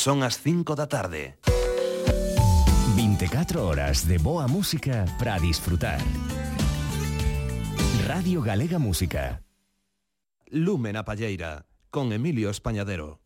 Son as 5 da tarde. 24 horas de boa música para disfrutar. Radio Galega Música. Lume na Palleira, con Emilio Españadero.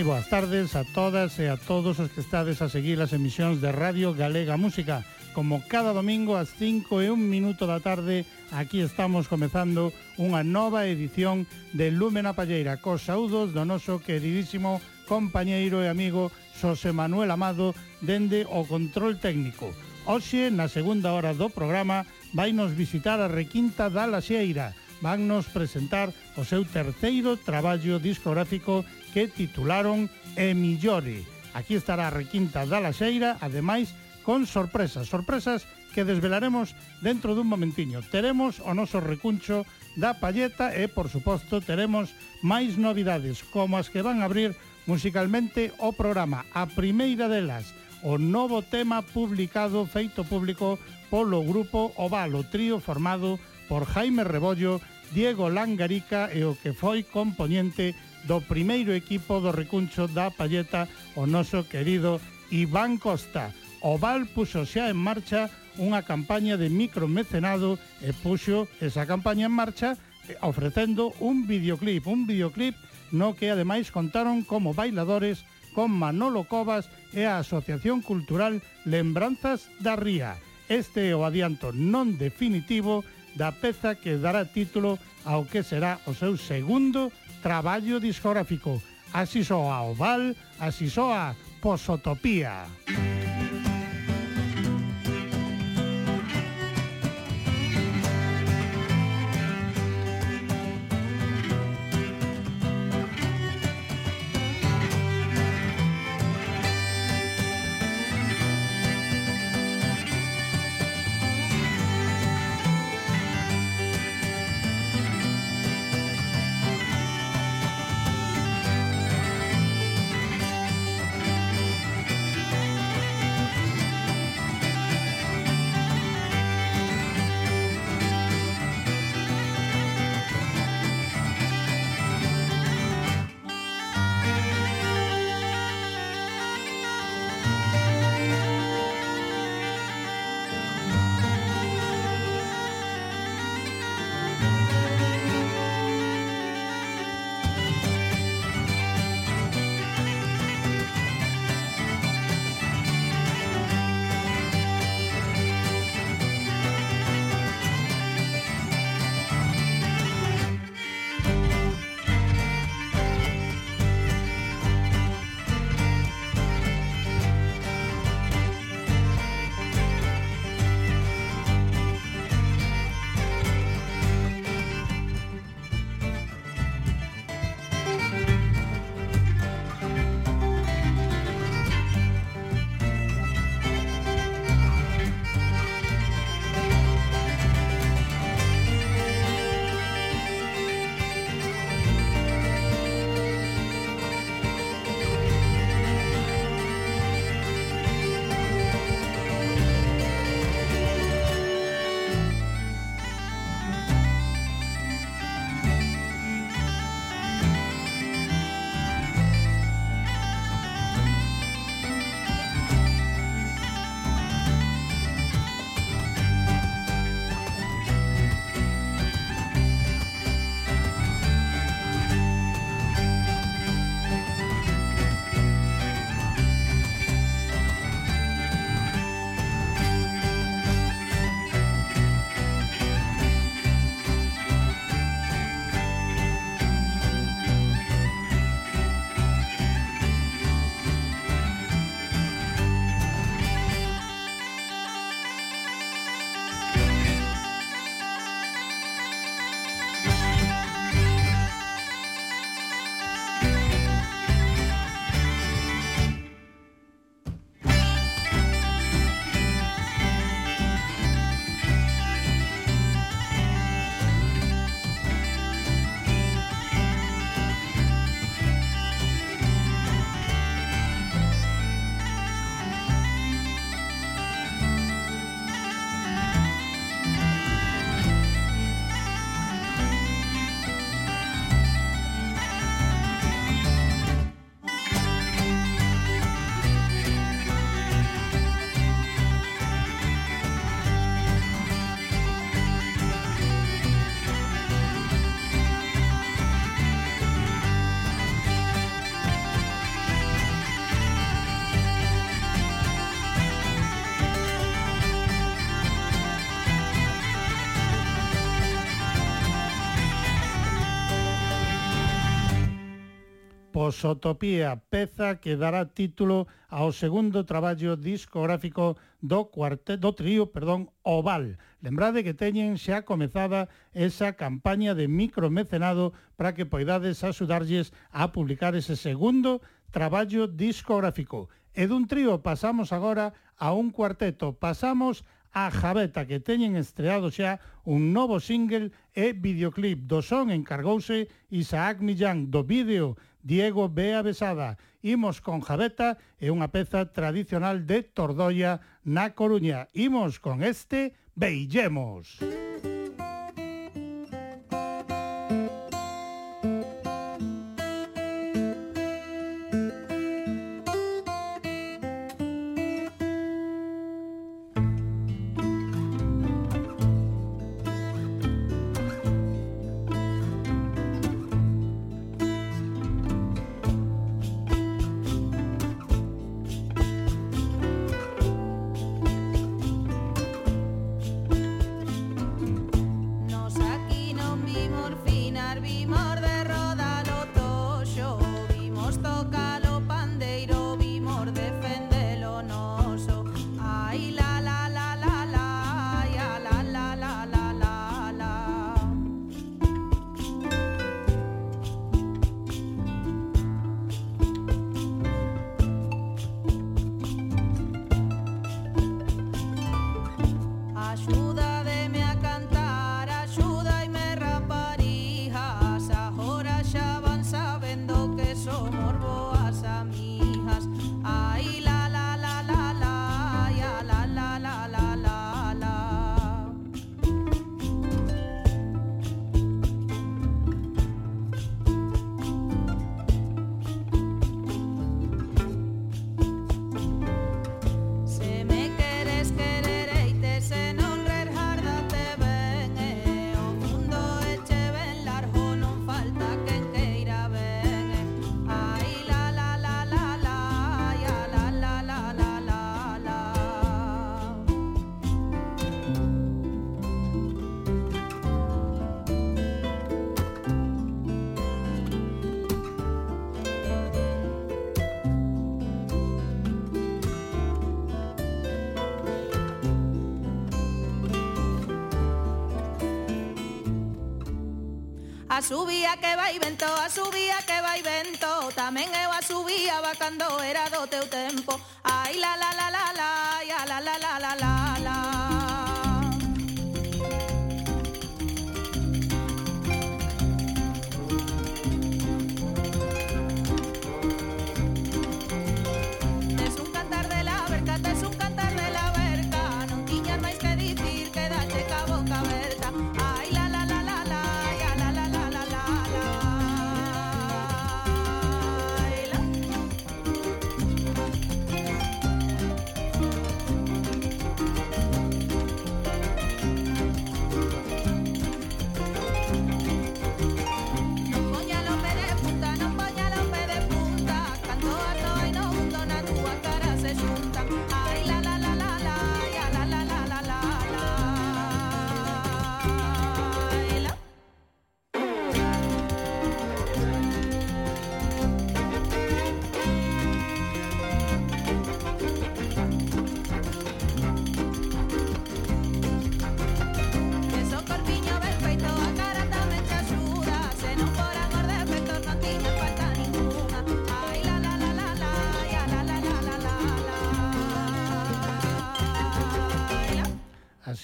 moi boas tardes a todas e a todos os que estades a seguir as emisións de Radio Galega Música. Como cada domingo ás 5 e un minuto da tarde, aquí estamos comezando unha nova edición de Lúmena Palleira, cos saúdos do noso queridísimo compañeiro e amigo Xosé Manuel Amado dende o control técnico. Oxe, na segunda hora do programa, vai nos visitar a requinta da Laxeira. Van nos presentar o seu terceiro traballo discográfico que titularon E Millore. Aquí estará a requinta da Laxeira, ademais, con sorpresas, sorpresas que desvelaremos dentro dun momentiño. Teremos o noso recuncho da palleta e, por suposto, teremos máis novidades, como as que van a abrir musicalmente o programa. A primeira delas, o novo tema publicado feito público polo grupo Ovalo Trío formado por Jaime Rebollo, Diego Langarica e o que foi componente do primeiro equipo do recuncho da Palleta o noso querido Iván Costa. O Val puxo xa en marcha unha campaña de micromecenado e puxo esa campaña en marcha eh, ofrecendo un videoclip, un videoclip no que ademais contaron como bailadores con Manolo Covas e a Asociación Cultural Lembranzas da Ría. Este é o adianto non definitivo da peza que dará título ao que será o seu segundo traballo discográfico. Así soa Oval, así soa Posotopía. Posotopía. Prosotopía, peza que dará título ao segundo traballo discográfico do cuarte, do trío, perdón, Oval. Lembrade que teñen xa comezada esa campaña de micromecenado para que poidades axudarlles a publicar ese segundo traballo discográfico. E dun trío pasamos agora a un cuarteto, pasamos a Javeta, que teñen estreado xa un novo single e videoclip. Do son encargouse Isaac Millán do vídeo Diego Bea Besada. Imos con Javeta e unha peza tradicional de Tordoia na Coruña. Imos con este Beillemos. Beillemos. subía que va y ven.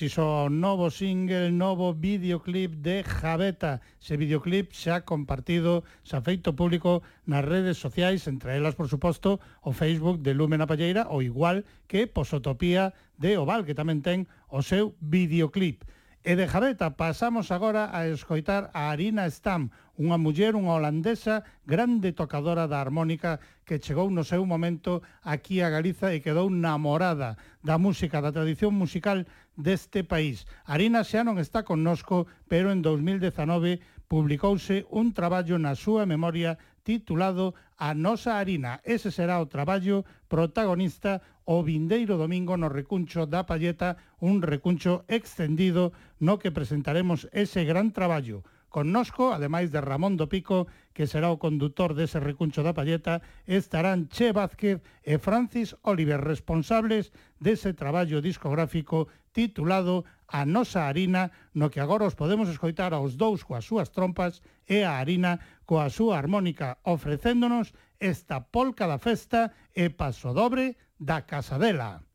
iso novo single, novo videoclip de Javeta. Ese videoclip xa compartido, xa feito público nas redes sociais, entre elas, por suposto, o Facebook de Lúmena Palleira, ou igual que Posotopía de Oval, que tamén ten o seu videoclip. E de Jareta pasamos agora a escoitar a Arina Stam, unha muller, unha holandesa, grande tocadora da armónica que chegou no seu momento aquí a Galiza e quedou namorada da música, da tradición musical deste país. Arina xa non está connosco, pero en 2019 publicouse un traballo na súa memoria titulado A nosa harina. Ese será o traballo protagonista o vindeiro domingo no recuncho da Palleta, un recuncho extendido no que presentaremos ese gran traballo connosco, ademais de Ramón do Pico, que será o condutor dese recuncho da palleta, estarán Che Vázquez e Francis Oliver, responsables dese traballo discográfico titulado A nosa harina, no que agora os podemos escoitar aos dous coas súas trompas e a harina coa súa armónica ofrecéndonos esta polca da festa e paso dobre da Casadela.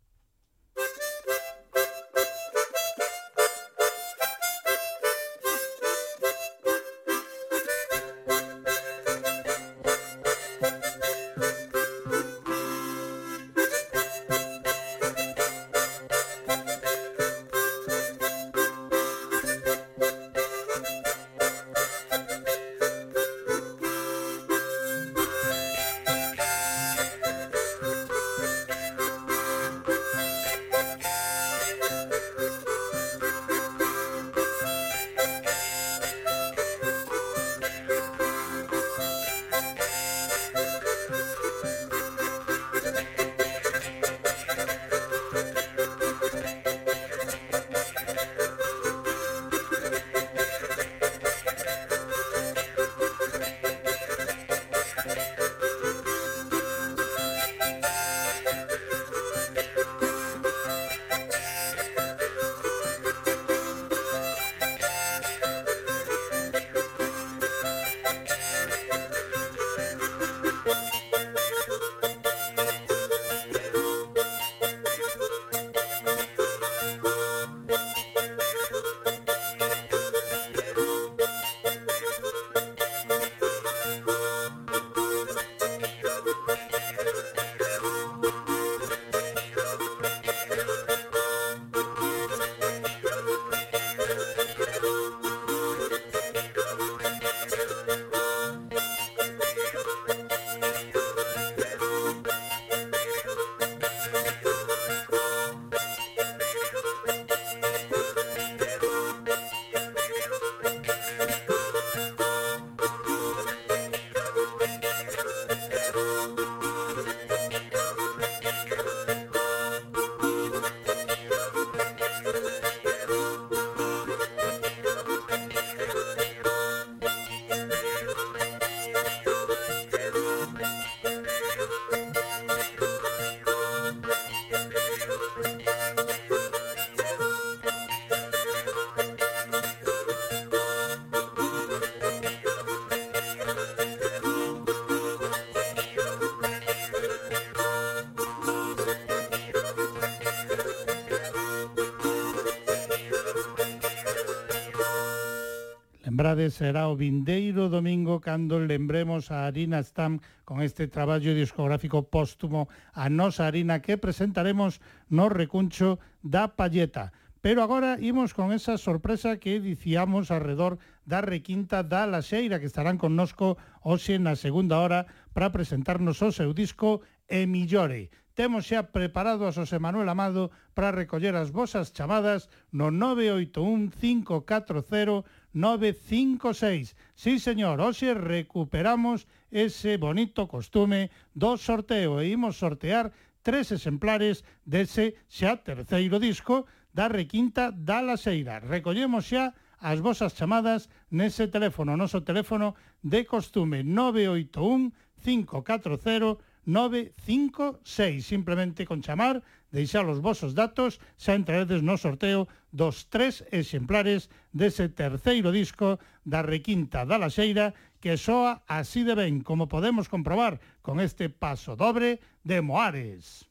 novidades será o vindeiro domingo cando lembremos a Arina Stam con este traballo discográfico póstumo a nosa Arina que presentaremos no recuncho da Palleta. Pero agora imos con esa sorpresa que dicíamos alrededor da requinta da Laxeira que estarán connosco hoxe na segunda hora para presentarnos o seu disco E Millore. Temos xa preparado a Xosé Manuel Amado para recoller as vosas chamadas no 981 540 956. Sí, señor, hoxe recuperamos ese bonito costume do sorteo e imos sortear tres exemplares dese xa terceiro disco da requinta da Laseira. Recollemos xa as vosas chamadas nese teléfono, noso teléfono de costume 981 540 956. Simplemente con chamar deixar os vosos datos, xa entraredes no sorteo dos tres exemplares dese terceiro disco da Requinta da Laxeira que soa así de ben, como podemos comprobar con este paso dobre de Moares.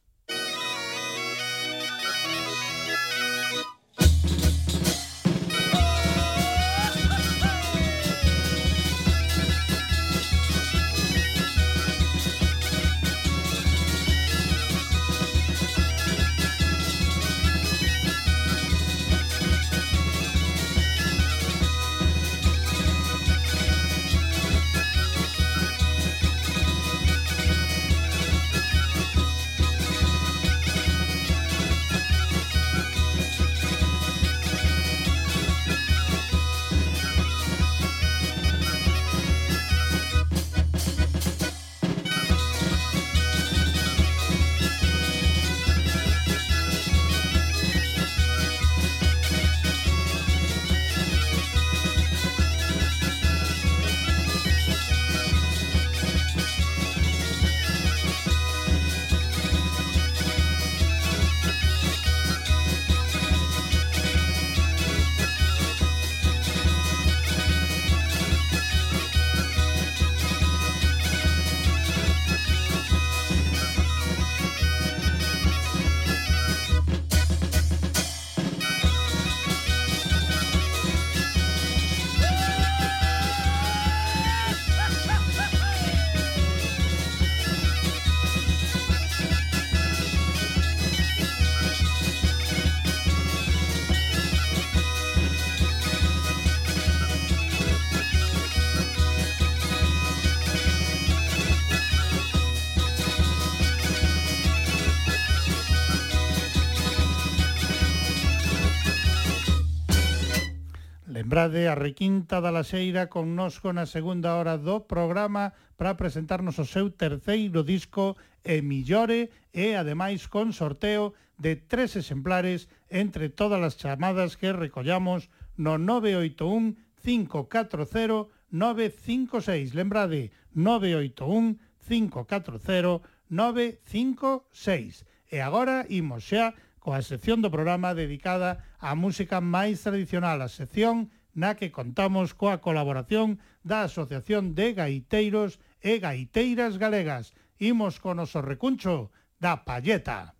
Lembrade a requinta da Laxeira connosco na segunda hora do programa para presentarnos o seu terceiro disco e millore e ademais con sorteo de tres exemplares entre todas as chamadas que recollamos no 981 540 956. Lembrade 981 540 956. E agora imos xa coa sección do programa dedicada á música máis tradicional, a sección na que contamos coa colaboración da Asociación de Gaiteiros e Gaiteiras Galegas. Imos con o noso recuncho da Palleta.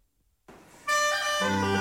Música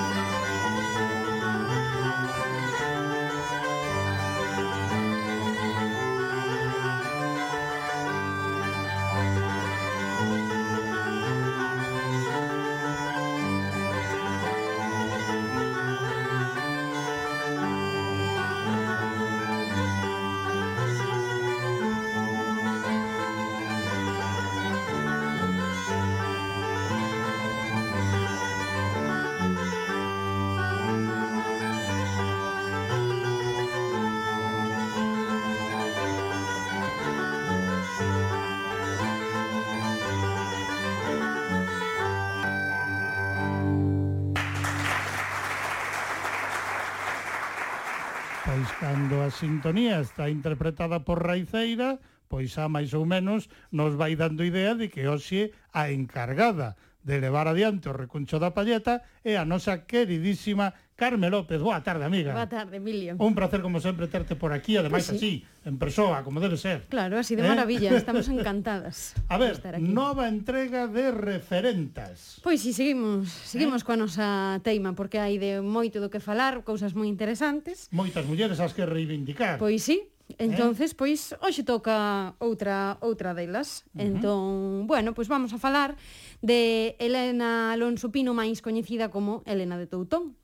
sintonía está interpretada por Raiceira, pois a máis ou menos nos vai dando idea de que hoxe a encargada de levar adiante o recuncho da palleta é a nosa queridísima Carme López, boa tarde, amiga. Boa tarde, Emilio. Un placer, como sempre, terte por aquí, ademais pues sí. así, en persoa, como debe ser. Claro, así de ¿Eh? maravilla, estamos encantadas. A ver, estar aquí. nova entrega de referentas. Pois si, sí, seguimos, ¿Eh? seguimos ¿Eh? coa nosa teima, porque hai de moito do que falar, cousas moi interesantes. Moitas mulleres as que reivindicar. Pois sí, ¿Eh? Entonces, eh? pois hoxe toca outra outra delas. Uh -huh. Entón, bueno, pois vamos a falar de Elena Alonso Pino, máis coñecida como Elena de Toutón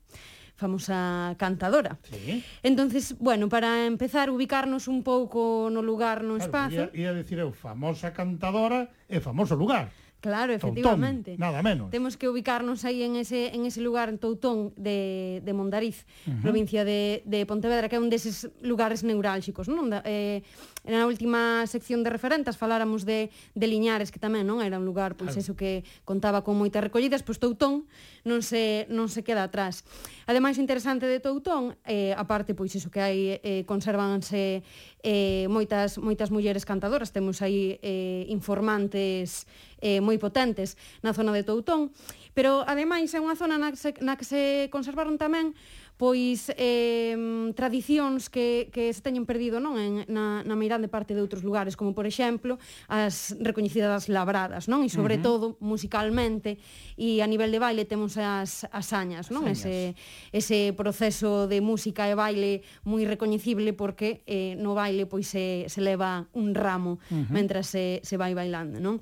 famosa cantadora. Sí. Entonces, bueno, para empezar ubicarnos un pouco no lugar, no espazo. Claro, ia, ia decir eu famosa cantadora e famoso lugar. Claro, efectivamente. Toutón, nada menos. Temos que ubicarnos aí en ese en ese lugar en Toutón de de Mondariz, uh -huh. provincia de de Pontevedra, que é un deses lugares neurálxicos, non? Da, eh e na última sección de referentes faláramos de, de Liñares, que tamén non era un lugar, pois claro. eso que contaba con moitas recollidas, pois Toutón non se, non se queda atrás. Ademais, interesante de Toutón, eh, aparte, pois iso que hai, eh, conservanse eh, moitas, moitas mulleres cantadoras, temos aí eh, informantes eh, moi potentes na zona de Toutón, pero ademais é unha zona na que se, na que se conservaron tamén pois eh, tradicións que, que se teñen perdido non en, na, na meirán de parte de outros lugares, como por exemplo as recoñecidas labradas, non? E sobre uh -huh. todo musicalmente e a nivel de baile temos as asañas, non? Asañas. Ese, ese proceso de música e baile moi recoñecible porque eh, no baile pois se, se leva un ramo uh -huh. mentre se, se vai bailando, non?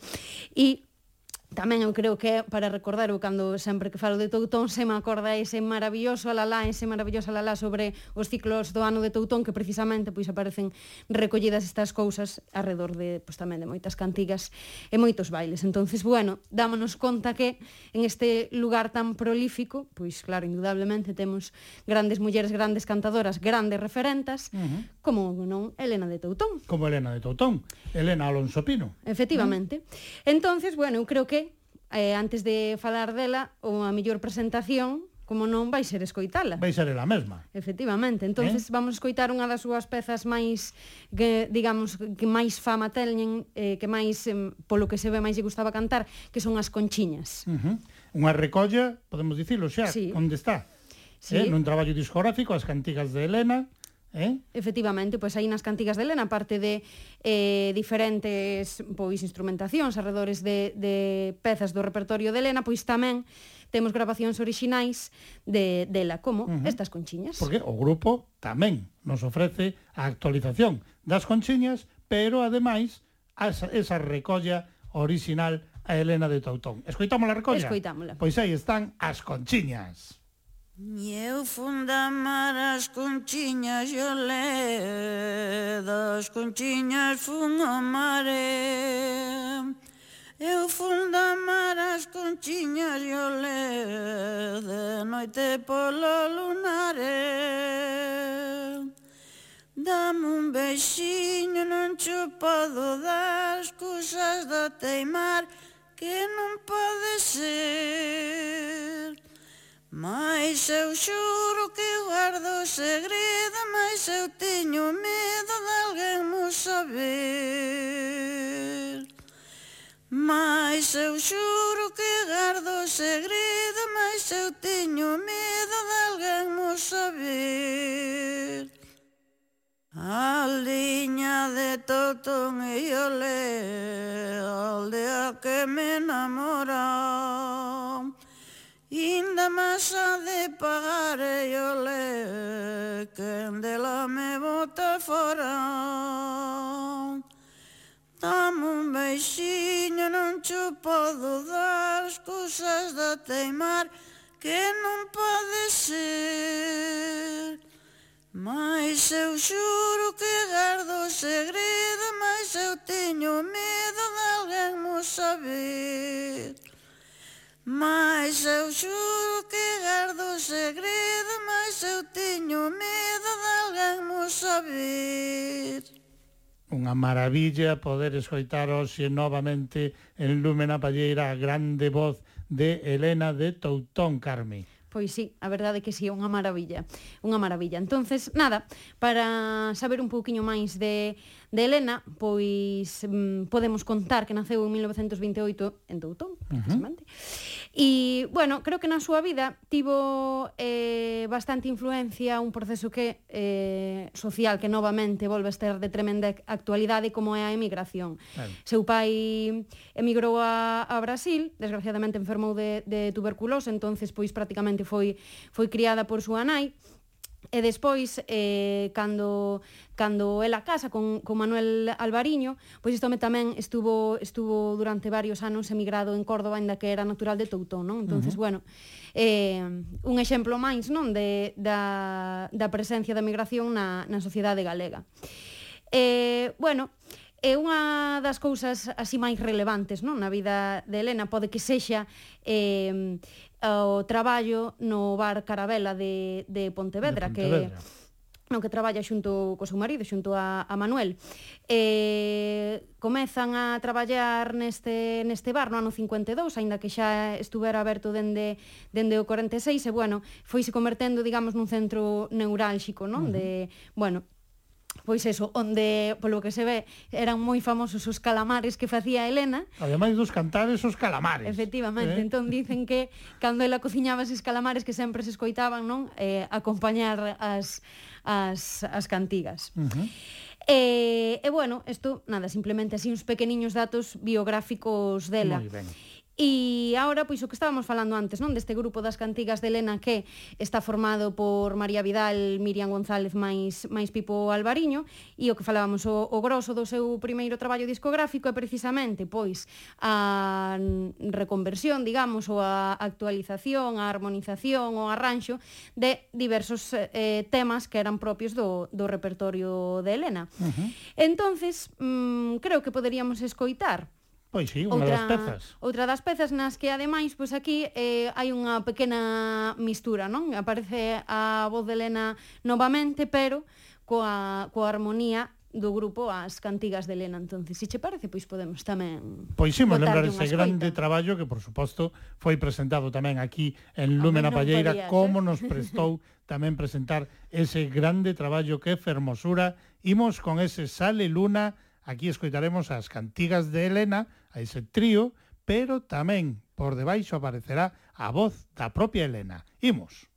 E Tamén eu creo que para recordar o cando sempre que falo de Toutón se me acorda ese maravilloso alalá, ese maravilloso alalá sobre os ciclos do ano de Toutón que precisamente pois aparecen recollidas estas cousas arredor de pois tamén de moitas cantigas e moitos bailes. Entonces, bueno, dámonos conta que en este lugar tan prolífico, pois claro, indudablemente temos grandes mulleres, grandes cantadoras, grandes referentas, uh -huh. como non Elena de Toutón. Como Elena de Toutón, Elena Alonso Pino. Efectivamente. Uh -huh. Entonces, bueno, eu creo que eh, antes de falar dela, ou a mellor presentación, como non vai ser escoitala. Vai ser ela mesma. Efectivamente. Entonces eh? vamos escoitar unha das súas pezas máis que digamos que máis fama teñen, eh, que máis eh, polo que se ve máis lle gustaba cantar, que son as conchiñas. Uh -huh. Unha recolla, podemos dicilo xa, sí. onde está? Sí. Eh, nun traballo discográfico, as cantigas de Helena, Eh? Efectivamente, pois aí nas cantigas de Elena, parte de eh, diferentes pois instrumentacións arredores de, de pezas do repertorio de Elena, pois tamén temos grabacións orixinais de, dela, como uh -huh. estas conchiñas. Porque o grupo tamén nos ofrece a actualización das conchiñas, pero ademais esa, esa recolla orixinal a Helena de Tautón. a recolla? Escoitámola. Pois aí están as conchiñas. E eu fun as conchiñas e olé Das conchiñas fun o mare. Eu fun as conchiñas e olé De noite polo lunare. Dame un beixiño non cho podo dar Excusas da teimar que non pode ser. Mais eu xuro que guardo o segredo Mais eu teño medo de alguén mo saber. Mais eu xuro que guardo o segredo Mais eu teño medo de alguén mo saber teimar que non pode ser. Mas eu xuro que gardo o segredo Mas eu teño medo de alguén mo saber. Mas eu xuro que gardo o segredo Mas eu teño medo de alguén mo saber. Unha maravilla poder escoitar hoxe novamente en Lúmena Palleira a grande voz de Elena de Toutón, Carmi. Pois sí, a verdade é que sí, é unha maravilla, unha maravilla. Entonces, nada, para saber un pouquiño máis de de Elena, pois mm, podemos contar que naceu en 1928 en Doutón, precisamente. Uh -huh. E, bueno, creo que na súa vida tivo eh, bastante influencia un proceso que eh, social que novamente volve a estar de tremenda actualidade como é a emigración. Claro. Seu pai emigrou a, a Brasil, desgraciadamente enfermou de, de tuberculose, entonces pois prácticamente foi foi criada por súa nai. E despois, eh, cando, cando ela casa con, con Manuel Alvariño, pois isto tamén estuvo, estuvo durante varios anos emigrado en Córdoba, ainda que era natural de Toutón, non? entonces uh -huh. bueno, eh, un exemplo máis non de, da, da presencia da migración na, na sociedade galega. Eh, bueno, é unha das cousas así máis relevantes non na vida de Helena pode que sexa eh, o traballo no bar Carabela de, de Pontevedra, de Pontevedra. que no que traballa xunto co seu marido, xunto a, a Manuel. Eh, comezan a traballar neste, neste bar no ano 52, aínda que xa estuvera aberto dende, dende o 46, e, bueno, foise convertendo, digamos, nun centro neurálxico, non? Uh -huh. De, bueno, Pois eso, onde, polo que se ve, eran moi famosos os calamares que facía Helena. Ademais dos cantares, os calamares. Efectivamente, eh? entón dicen que cando ela cociñaba eses calamares que sempre se escoitaban, non? Eh, acompañar as, as, as cantigas. Uh -huh. E, eh, e eh, bueno, isto, nada, simplemente así uns pequeniños datos biográficos dela. Moi ben. E agora, pois, o que estábamos falando antes, non? Deste grupo das cantigas de Elena que está formado por María Vidal, Miriam González máis, máis Pipo Alvariño e o que falábamos o, o grosso do seu primeiro traballo discográfico é precisamente, pois, a reconversión, digamos, ou a actualización, a armonización, ou arranxo de diversos eh, temas que eran propios do, do repertorio de Elena. Uh -huh. Entonces, mm, creo que poderíamos escoitar Pois sí, unha outra, das pezas. Outra das pezas nas que ademais, pois aquí eh, hai unha pequena mistura, non? Aparece a voz de Elena novamente, pero coa, coa armonía do grupo as cantigas de Elena. Entonces, se che parece, pois podemos tamén Pois sí, me lembrar ese grande traballo que, por suposto, foi presentado tamén aquí en Lúmena Palleira, podías, como eh? nos prestou tamén presentar ese grande traballo que fermosura. Imos con ese Sale Luna, Aquí escoitaremos as cantigas de Helena, a ese trío, pero tamén por debaixo aparecerá a voz da propia Helena. Imos.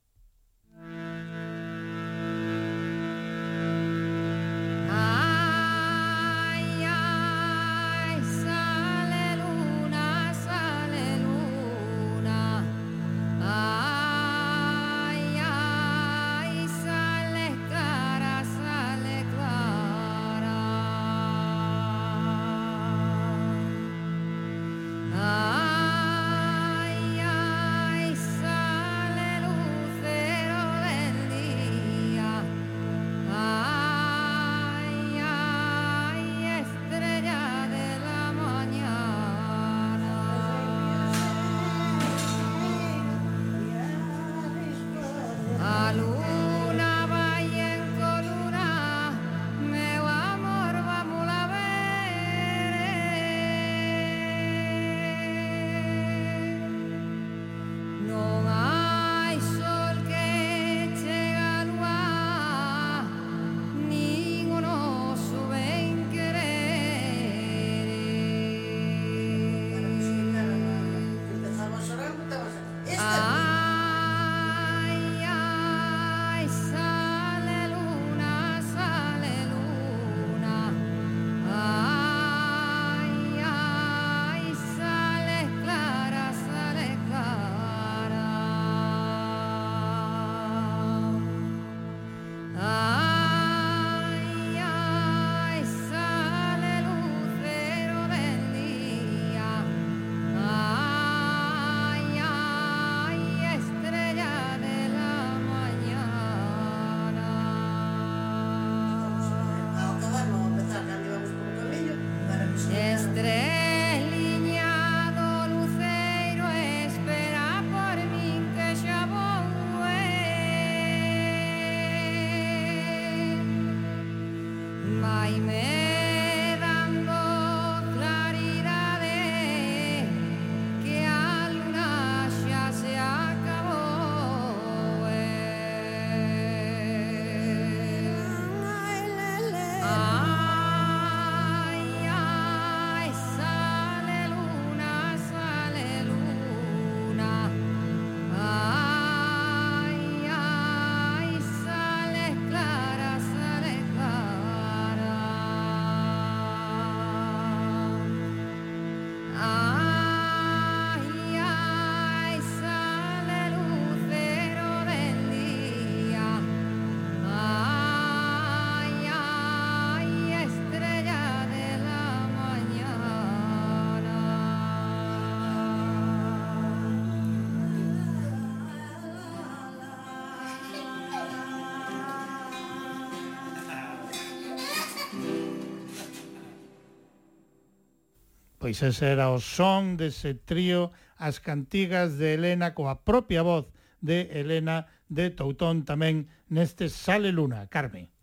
Pois ese era o son dese trío As cantigas de Helena coa propia voz de Helena de Toutón tamén neste Sale Luna, Carmen.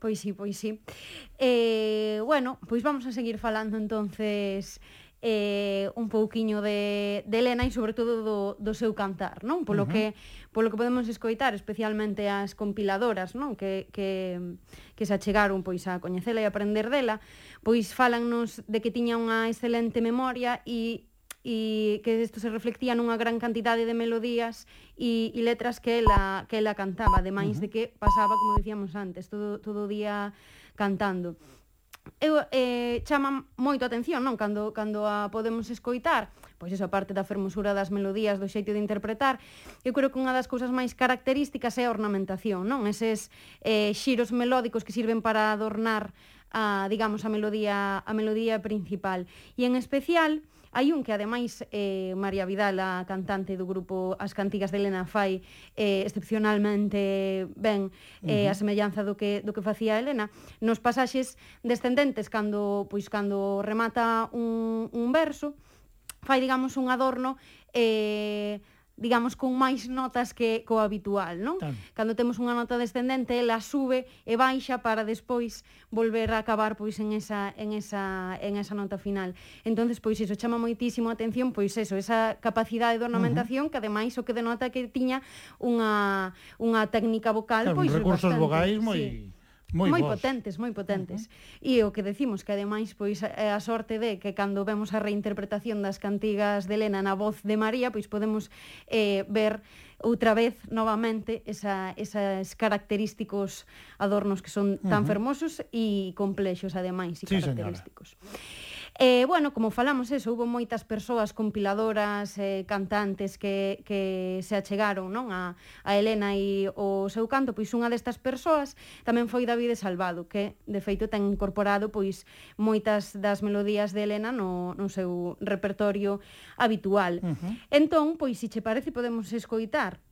Pois sí, pois sí. Eh, bueno, pois vamos a seguir falando entonces eh, un pouquiño de, de Elena e sobre todo do, do seu cantar, non? Polo, uh -huh. que, polo que podemos escoitar, especialmente as compiladoras, non? Que, que, que se achegaron pois a coñecela e aprender dela, pois falannos de que tiña unha excelente memoria e e que isto se reflectía nunha gran cantidade de melodías e, e letras que ela, que ela cantaba, ademais uh -huh. de que pasaba, como dicíamos antes, todo, todo o día cantando eu, eh, chama moito a atención, non? Cando, cando a podemos escoitar, pois esa parte da fermosura das melodías, do xeito de interpretar, eu creo que unha das cousas máis características é a ornamentación, non? Eses eh, xiros melódicos que sirven para adornar a, digamos, a melodía, a melodía principal. E en especial, Hai un que ademais eh, María Vidal, a cantante do grupo As Cantigas de Elena fai eh, excepcionalmente ben eh, uh -huh. a semellanza do que, do que facía Elena nos pasaxes descendentes cando, pois, cando remata un, un verso fai, digamos, un adorno eh, digamos, con máis notas que co habitual, non? Tan. Cando temos unha nota descendente, ela sube e baixa para despois volver a acabar pois en esa en esa en esa nota final. Entonces, pois iso chama moitísimo a atención, pois eso, esa capacidade de ornamentación uh -huh. que ademais o que denota que tiña unha unha técnica vocal, claro, pois recursos bastante, vogais moi sí moi, moi potentes, moi potentes. Uh -huh. E o que decimos que ademais pois é a sorte de que cando vemos a reinterpretación das cantigas de Elena na voz de María, pois podemos eh, ver outra vez novamente esa, esas característicos adornos que son tan uh -huh. fermosos e complexos ademais e sí, característicos. Señora. E, eh, bueno, como falamos eso, hubo moitas persoas compiladoras, eh, cantantes que, que se achegaron non a, a Helena e o seu canto, pois unha destas persoas tamén foi David Salvado, que de feito ten incorporado pois moitas das melodías de Helena no, no seu repertorio habitual. Uh -huh. Entón, pois, se che parece, podemos escoitar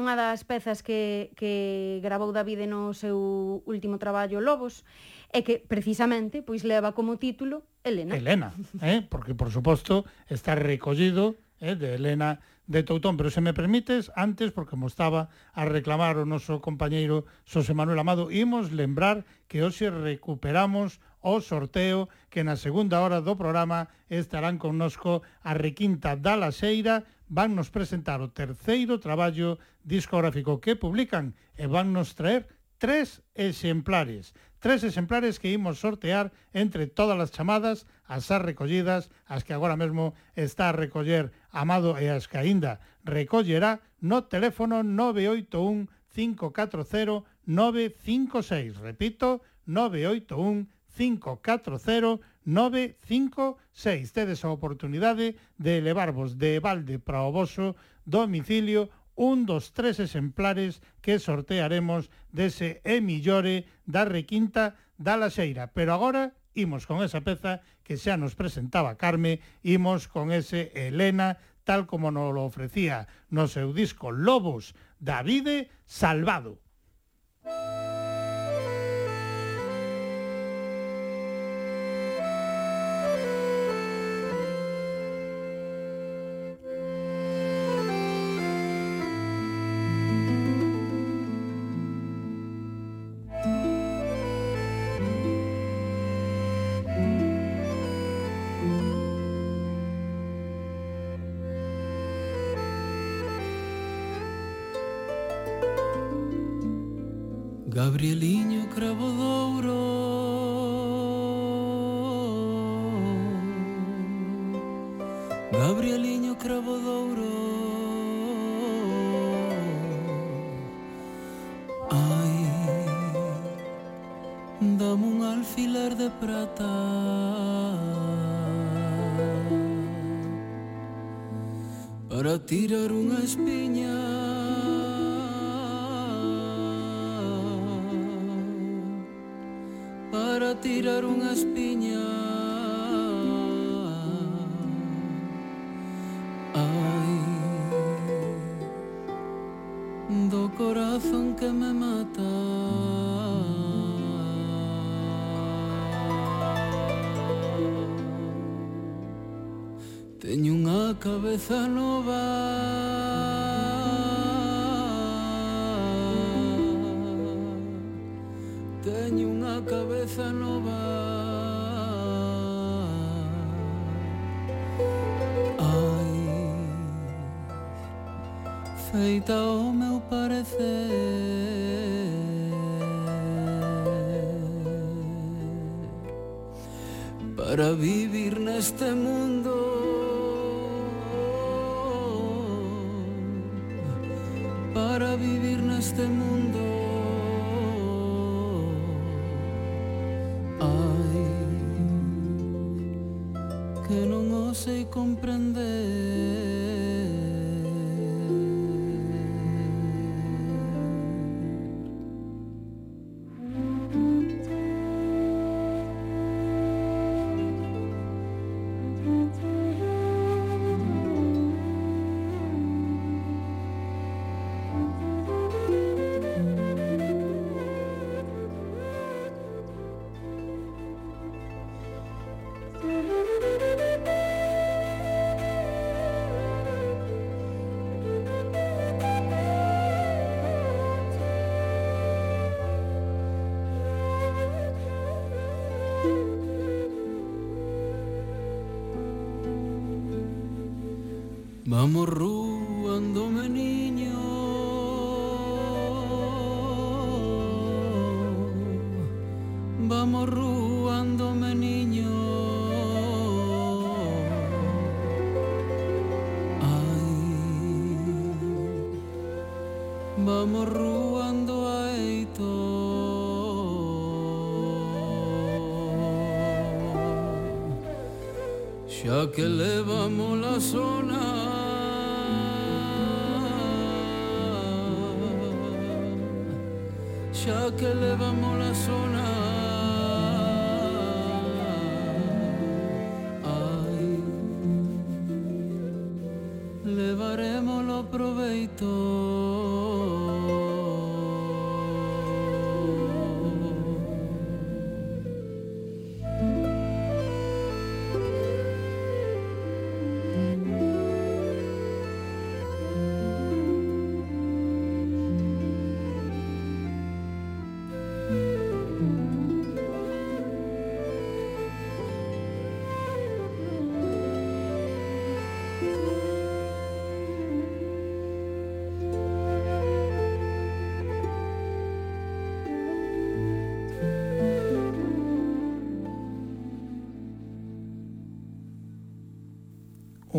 unha das pezas que, que gravou Davide no seu último traballo Lobos é que precisamente pois leva como título Elena. Elena, eh? porque por suposto está recollido eh, de Elena de Toutón, pero se me permites, antes, porque mo estaba a reclamar o noso compañeiro Xosé Manuel Amado, imos lembrar que hoxe recuperamos o sorteo que na segunda hora do programa estarán connosco a Requinta da Laseira, vannos presentar o terceiro traballo discográfico que publican e vannos traer tres exemplares. Tres exemplares que imos sortear entre todas as chamadas, as as recollidas, as que agora mesmo está a recoller Amado e as que aínda recollerá no teléfono 981 540 956. Repito, 981 540 956. Tedes a oportunidade de elevarvos de balde para o voso domicilio un dos tres exemplares que sortearemos dese E millore da requinta da Laxeira. Pero agora imos con esa peza que xa nos presentaba Carme, imos con ese Elena, tal como nos lo ofrecía no seu disco Lobos, Davide Salvado. Música Ai, dame un alfiler de prata Para tirar unha espiña. Para tirar unha espiña. cabeza no va. Teño unha cabeza no va Ai Feita o meu parecer. Vamos, Ru.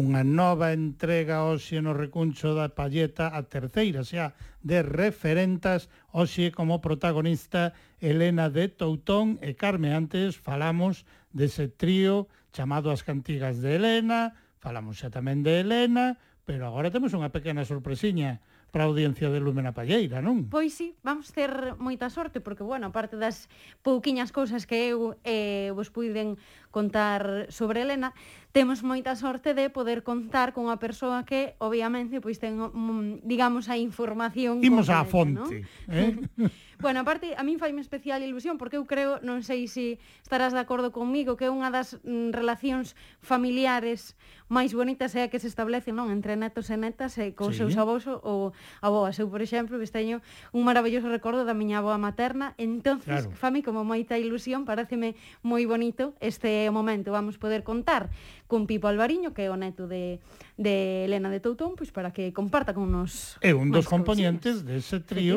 unha nova entrega hoxe no recuncho da Palleta a terceira, xa de referentas, hoxe como protagonista Elena de Toutón e Carme antes falamos dese trío chamado As Cantigas de Elena, falamos xa tamén de Elena, pero agora temos unha pequena sorpresiña para a audiencia de Lúmena Palleira, non? Pois sí, vamos ter moita sorte, porque, bueno, aparte das pouquiñas cousas que eu eh, vos puiden contar sobre Elena, temos moita sorte de poder contar con unha persoa que obviamente pois ten mm, digamos a información Imos á fonte, ¿no? eh? bueno, aparte a min faime especial ilusión porque eu creo, non sei se estarás de acordo comigo, que é unha das mm, relacións familiares máis bonitas é a que se establece, non, entre netos e netas eh, e cos sí. seus avós ou avoas. Eu, por exemplo, vos teño un maravilloso recordo da miña avoa materna, entonces claro. fame como moita ilusión, pareceme moi bonito este e o momento vamos poder contar con Pipo Alvariño, que é o neto de, de Elena de Toutón, pois para que comparta con nos... É un dos componentes dese de trío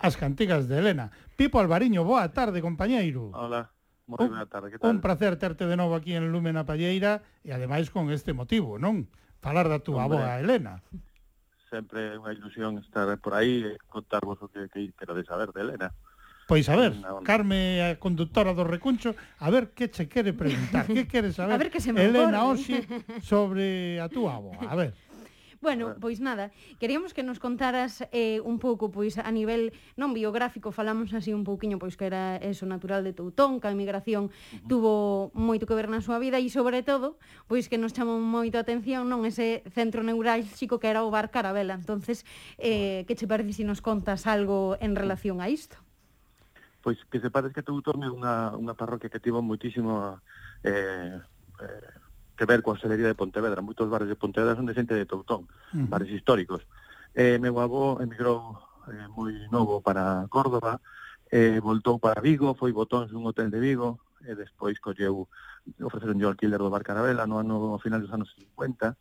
As cantigas de Elena. Pipo Alvariño, boa tarde, compañeiro. Hola. Moi boa tarde, que tal? Un placer terte de novo aquí en Lume na Palleira e ademais con este motivo, non? Falar da túa Hombre. boa Elena. Sempre é unha ilusión estar por aí e contarvos o que, que querades saber de Elena. Pois a ver. Carme, a conductora do Recuncho, a ver que che quere preguntar, que quere saber a ver que se me Elena Oxe sobre a túa boa. a ver. Bueno, pois nada, queríamos que nos contaras eh, un pouco, pois a nivel non biográfico, falamos así un pouquiño, pois que era eso natural de Toutón, que a emigración uh -huh. tuvo moito que ver na súa vida e sobre todo, pois que nos chamou moito a atención non ese centro neurálxico que era o Bar Carabela. Entonces, eh, que che parece se si nos contas algo en relación a isto? pois que sepades que Teutón é unha, unha parroquia que tivo moitísimo eh, eh, que ver coa hostelería de Pontevedra. Moitos bares de Pontevedra son de xente de Toutón, uh bares históricos. Eh, meu avó emigrou eh, moi novo para Córdoba, eh, voltou para Vigo, foi botóns un hotel de Vigo, e despois colleu ofreceron yo alquiler do bar Carabela no ano no final dos anos 50.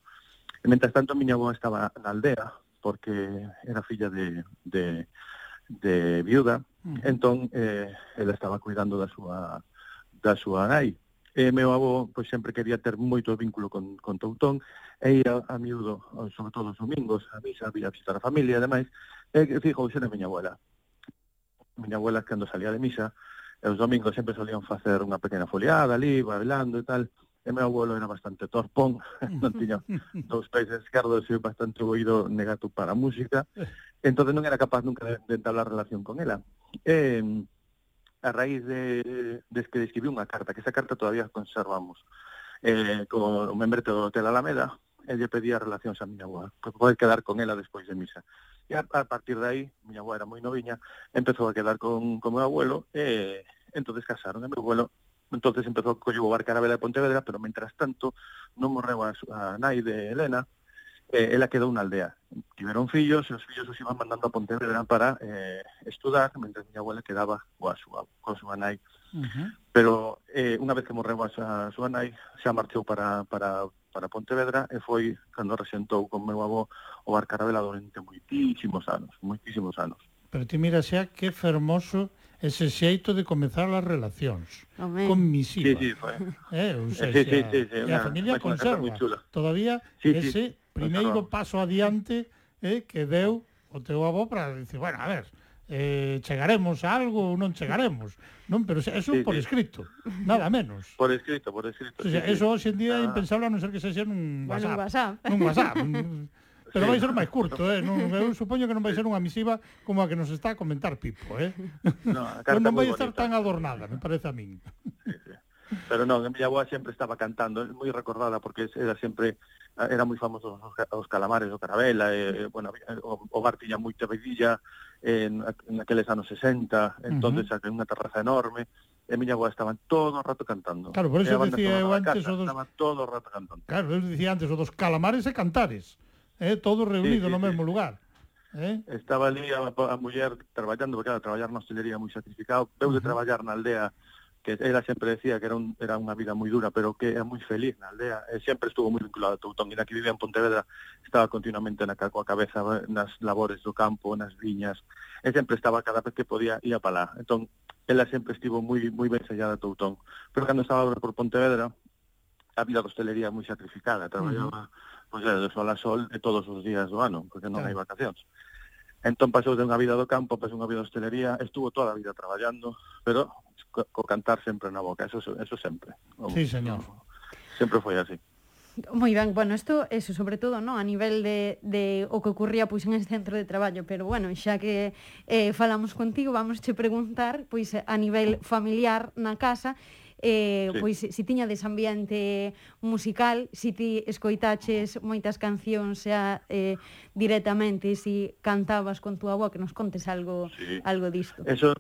E, mentras tanto, a miña avó estaba na aldea, porque era filla de, de de viuda, entón eh, ela estaba cuidando da súa da súa nai. E meu avó pois, sempre quería ter moito vínculo con, con Toutón e ia a miúdo, sobre todo os domingos, a misa, a visitar a familia e demais, e fijouse na miña abuela. Miña abuela, cando salía de misa, e os domingos sempre solían facer unha pequena foliada ali, bailando e tal, e meu abuelo era bastante torpón, non tiña dous pés esquerdos e bastante oído negato para a música, entón non era capaz nunca de, de entablar relación con ela. E, a raíz de, de que escribiu unha carta, que esa carta todavía conservamos, eh, con o membrete do Hotel Alameda, e lle pedía relacións a miña abuela, para poder quedar con ela despois de misa. E a, a partir de aí, miña abuela era moi noviña, empezou a quedar con, con meu abuelo, e entonces casaron, e meu abuelo entonces empezou a coadyuvar Carabela de Pontevedra, pero mentras tanto non morreu a, a nai de Helena, eh, ela quedou na aldea. Tiveron fillos e os fillos os iban mandando a Pontevedra para eh, estudar, mentre miña abuela quedaba coa súa, coa súa nai. Uh -huh. Pero eh, unha vez que morreu a súa, a súa nai, xa marchou para, para, para Pontevedra e foi cando resentou con meu avó o Barcarabela durante moitísimos anos, moitísimos anos. Pero ti mira xa que fermoso ese xeito de comezar as relacións Amén. con misiva. Sí, sí, foi. Eh, ou sea, sí, sí, sí, sí, e a familia una, conserva chula. todavía sí, ese primeiro paso adiante eh, que deu o teu avó para dicir, bueno, a ver, eh, chegaremos a algo ou non chegaremos, non? Pero eso sí, por sí. escrito, nada menos. Por escrito, por escrito. O sea, sí, eso hoxe en día ah. é impensable a non ser que se xa nun WhatsApp. Bueno, un WhatsApp. Nun WhatsApp. un, Pero vai ser máis curto, eh? Non, eu supoño que non vai ser unha misiva como a que nos está a comentar Pipo, eh? No, a carta non vai estar bonita. tan adornada, me parece a min. Sí, sí. Pero non, a miña avoa sempre estaba cantando, moi recordada porque era sempre era moi famoso os calamares o carabela, e, bueno, o, o bar tiña moita bebilla en, en aqueles anos 60, entonces uh -huh. unha terraza enorme, e miña avoa estaban todo o rato cantando. Claro, por eso decía eu antes casa, o dos... Estaban todo o rato cantando. Claro, eu dicía antes o dos calamares e cantares eh, todos reunidos sí, sí, no mesmo lugar. Eh? Estaba ali a, a muller traballando, porque claro, traballar na hostelería moi sacrificado, veu de traballar na aldea que ela sempre decía que era, un, era unha vida moi dura, pero que era moi feliz na aldea, eh, e sempre estuvo moi vinculada a Toutón, e na que vivía en Pontevedra estaba continuamente na, coa cabeza nas labores do campo, nas viñas, e sempre estaba cada vez que podía ir a palá. Entón, ela sempre estivo moi moi ben sellada a Toutón. Pero cando estaba por Pontevedra, a vida da hostelería moi sacrificada, traballaba uh -huh pois, é, do sol a sol de todos os días do ano, porque non claro. hai vacacións. Entón pasou de unha vida do campo, pasou unha vida de hostelería, estuvo toda a vida traballando, pero co, co cantar sempre na boca, eso, eso sempre. O, sí, señor. Sempre foi así. Moi ben, bueno, isto, eso, sobre todo, no, a nivel de, de o que ocurría pois, en este centro de traballo, pero bueno, xa que eh, falamos contigo, vamos che preguntar pois, a nivel familiar na casa, eh, sí. pois si tiñades ambiente musical, si ti escoitaches moitas cancións xa eh, directamente, si cantabas con túa voz, que nos contes algo sí. algo disto. Eso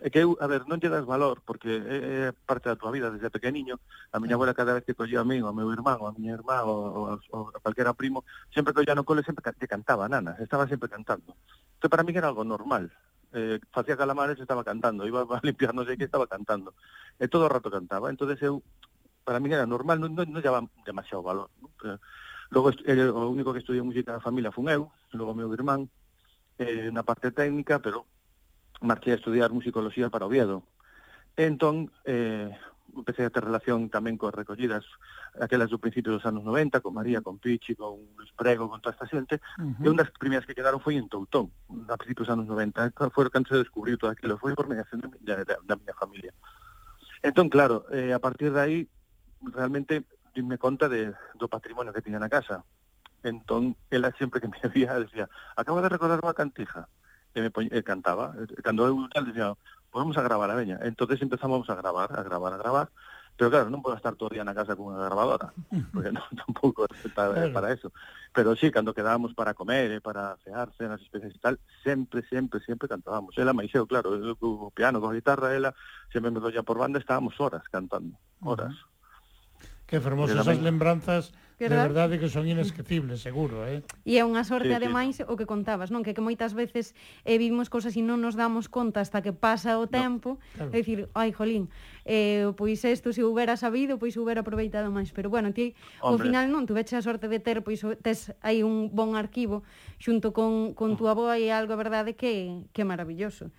é que eu, a ver, non lle das valor porque é, é parte da tua vida desde pequeniño. A miña abuela cada vez que collía a min, ao meu irmán, a miña irmá ou, ou, ou a calquera primo, sempre que collía no cole sempre que cantaba, nana, estaba sempre cantando. Isto para mí era algo normal eh, facía calamares e estaba cantando, iba a limpiar non sei que estaba cantando. E todo o rato cantaba, entonces eu para mí era normal, non, non, non llevaba demasiado valor. ¿no? Pero, eh, logo, el, eh, o único que estudiou música da familia fun eu, logo meu irmán, eh, na parte técnica, pero marchei a estudiar musicoloxía para Oviedo. E entón, eh, empecé a ter relación tamén coas recollidas aquelas do principio dos anos 90, con María, con Pichi, con Luis Prego, con toda esta xente, uh -huh. e unha das primeiras que quedaron foi en Toutón, a principios dos anos 90, foi cando se descubriu todo aquilo, foi por mediación da, miña, da, da miña familia. Entón, claro, eh, a partir de aí, realmente, dime conta de, do patrimonio que tiña na casa. Entón, ela sempre que me vía, decía, acabo de recordar unha cantija, e me poñe, e cantaba. Cando eu tal, decía, pues vamos a gravar a veña. Entonces empezamos a gravar, a gravar, a gravar. Pero claro, non podo estar todo día na casa con unha grabadora, porque non, tampouco é para, claro. para eso. Pero sí, cando quedábamos para comer, eh, para cear, cenas especiais e tal, sempre, sempre, sempre cantábamos. Ela maixeu, claro, eu co piano, con guitarra, ela sempre me doña por banda, estábamos horas cantando, horas. Uh -huh. Que fermosos as lembranzas verdad? De verdade que son inesquecibles, seguro, eh? E é unha sorte, sí, ademais, o que contabas, non? Que, que moitas veces eh, vivimos cousas e non nos damos conta hasta que pasa o tempo. No, claro. É dicir, ai, jolín, eh, pois isto se houbera sabido, pois houbera aproveitado máis. Pero bueno, ti, ao final non, tuveche a sorte de ter, pois tes aí un bon arquivo xunto con, con túa boa e algo, a verdade, que, que maravilloso.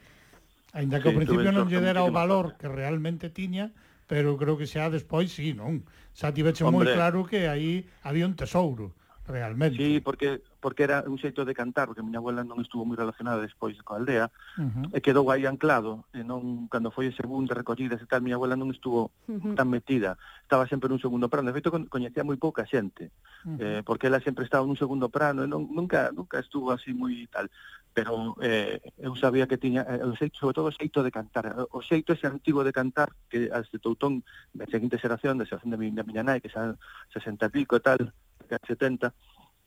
Ainda que sí, ao principio non lle dera o valor que realmente tiña, pero creo que xa despois sí, non? xa veche moi claro que aí había un tesouro, realmente. Sí, porque porque era un xeito de cantar, porque a miña abuela non estuvo moi relacionada despois coa aldea, uh -huh. e quedou aí anclado, e non, cando foi ese boom de recollidas e tal, miña abuela non estuvo uh -huh. tan metida, estaba sempre nun segundo plano, de feito coñecía moi pouca xente, uh -huh. eh, porque ela sempre estaba nun segundo plano, e non, nunca, nunca estuvo así moi tal, pero eh, eu sabía que tiña eh, o xeito, sobre todo o xeito de cantar, o xeito ese antigo de cantar que as de Toutón da seguinte xeración, da xeración da miña, da miña nai, que xa 60 pico e tal, que 70,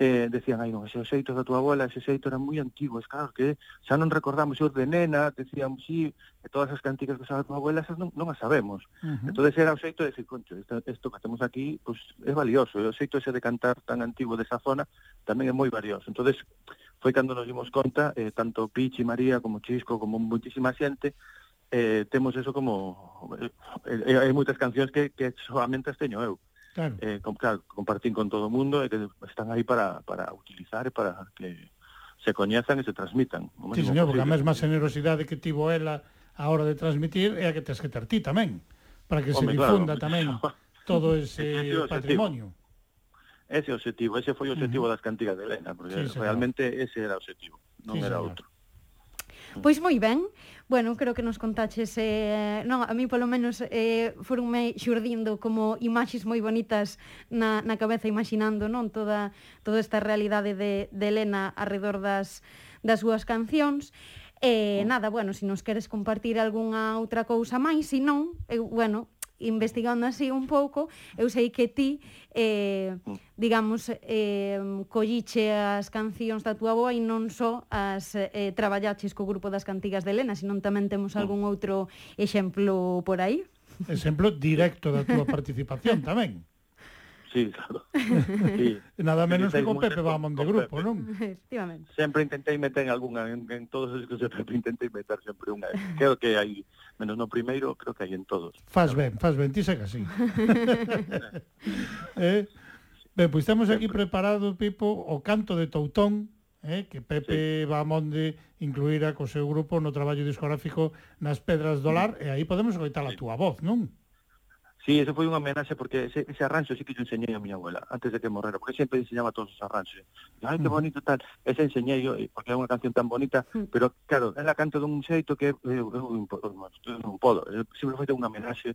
eh, decían, ai non, ese xeito da tua abuela, ese xeito era moi antigo, es claro que xa non recordamos, eu de nena, decían, sí, que todas as cantigas que sabe a tua abuela, esas non, non as sabemos. Uh -huh. Entón era o xeito de decir, concho, isto, isto que temos aquí, pues, é valioso, o xeito ese de cantar tan antigo desa zona tamén é moi valioso. Entón, foi cando nos dimos conta, eh, tanto Pichi, María, como Chisco, como moitísima xente, eh, temos eso como... Eh, eh, hai moitas cancións que, que solamente as teño eu. Claro. Eh, com, claro, compartín con todo o mundo e que están aí para, para utilizar e para que se coñezan e se transmitan. O sí, señor, porque a mesma generosidade que tivo ela a hora de transmitir é a que tes que ter ti tamén, para que Home, se difunda claro. tamén todo ese patrimonio. Objetivo. Ese é o objetivo, ese foi o objetivo uh -huh. das cantigas de Elena, porque sí, realmente ese era o objetivo, non sí, era señor. outro. Pois moi ben. Bueno, creo que nos contaches eh, non, a mí polo menos eh, foronme xurdindo como imaxes moi bonitas na, na cabeza imaginando non toda toda esta realidade de, de Elena alrededor das, das súas cancións. Eh, oh. nada, bueno, se nos queres compartir algunha outra cousa máis, se non, eu, bueno, investigando así un pouco, eu sei que ti, eh, mm. digamos, eh, colliche as cancións da tua boa e non só as eh, traballaches co grupo das cantigas de Helena, senón tamén temos mm. algún outro exemplo por aí. Exemplo directo da túa participación tamén. Sí, claro. Sí. Nada menos que con Pepe Bamón de grupo, Pepe. non? Efectivamente. Sempre intentei meter en alguna, en, en todos os que se Pepe intentei meter sempre unha. Creo que hai, menos no primeiro, creo que hai en todos. Faz ben, faz ben, ti seca así. eh? Ben, pois temos aquí preparado, Pipo, o canto de Toutón, eh, que Pepe sí. Bamonde incluíra co seu grupo no traballo discográfico nas Pedras do Lar, e aí podemos oitar a túa voz, non? Sí, eso foi unha homenaxe porque ese, ese arranxo sí que yo enseñei a miña abuela antes de que morrera, porque sempre enseñaba todos os arranxos. Ai, que bonito tal, ese enseñei yo, porque é unha canción tan bonita, mm. pero claro, ela canta dun xeito que eu, eu, eu non podo, eu sempre foi unha homenaxe